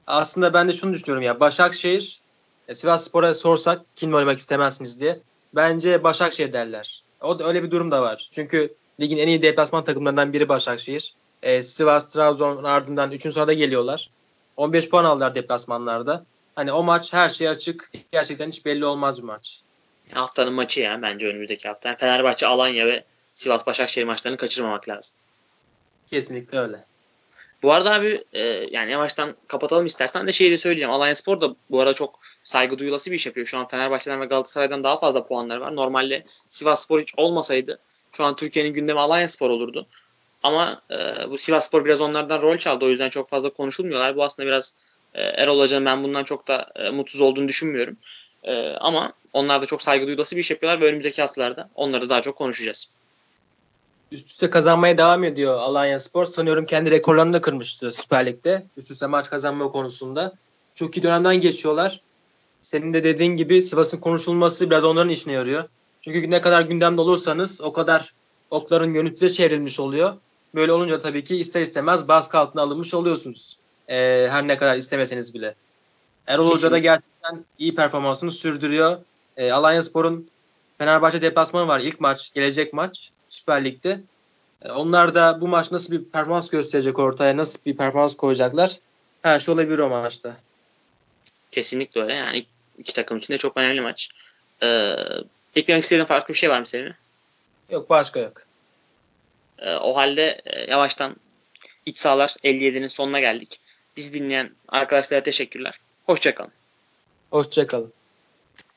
Aslında ben de şunu düşünüyorum ya. Başakşehir e, Sivas Spor'a sorsak kim oynamak istemezsiniz diye. Bence Başakşehir derler. O da öyle bir durum da var. Çünkü ligin en iyi deplasman takımlarından biri Başakşehir. E, Sivas, Trabzon ardından 3. sırada geliyorlar. 15 puan aldılar deplasmanlarda. Hani o maç her şey açık. Gerçekten hiç belli olmaz bir maç. Haftanın maçı yani bence önümüzdeki hafta. Yani Fenerbahçe, Alanya ve Sivas Başakşehir maçlarını kaçırmamak lazım. Kesinlikle öyle. Bu arada abi e, yani yavaştan kapatalım istersen de şeyi de söyleyeceğim. Alanya Spor da bu arada çok saygı duyulası bir iş yapıyor. Şu an Fenerbahçe'den ve Galatasaray'dan daha fazla puanları var. Normalde Sivas Spor hiç olmasaydı şu an Türkiye'nin gündemi Alanya Spor olurdu. Ama e, bu Sivas Spor biraz onlardan rol çaldı. O yüzden çok fazla konuşulmuyorlar. Bu aslında biraz e, Erol Hoca'nın ben bundan çok da e, mutsuz olduğunu düşünmüyorum. E, ama onlar da çok saygı duyulası bir iş yapıyorlar ve önümüzdeki haftalarda onları daha çok konuşacağız. Üst üste kazanmaya devam ediyor Alanya Spor. Sanıyorum kendi rekorlarını da kırmıştı Süper Lig'de. Üst üste maç kazanma konusunda. Çok iyi dönemden geçiyorlar. Senin de dediğin gibi Sivas'ın konuşulması biraz onların işine yarıyor. Çünkü ne kadar gündemde olursanız o kadar okların yönü size çevrilmiş oluyor. Böyle olunca tabii ki ister istemez baskı altına alınmış oluyorsunuz. Ee, her ne kadar istemeseniz bile. Erol Hoca da gerçekten iyi performansını sürdürüyor. Ee, Alanya Spor'un Fenerbahçe deplasmanı var ilk maç, gelecek maç Süper Lig'de. Ee, onlar da bu maç nasıl bir performans gösterecek ortaya, nasıl bir performans koyacaklar her şey olabilir o maçta. Kesinlikle öyle. Yani iki takım için de çok önemli maç. Ee, eklemek istediğin farklı bir şey var mı senin? Yok başka yok. Ee, o halde e, yavaştan iç sahalar 57'nin sonuna geldik. Bizi dinleyen arkadaşlara teşekkürler. Hoşçakalın. Hoşçakalın.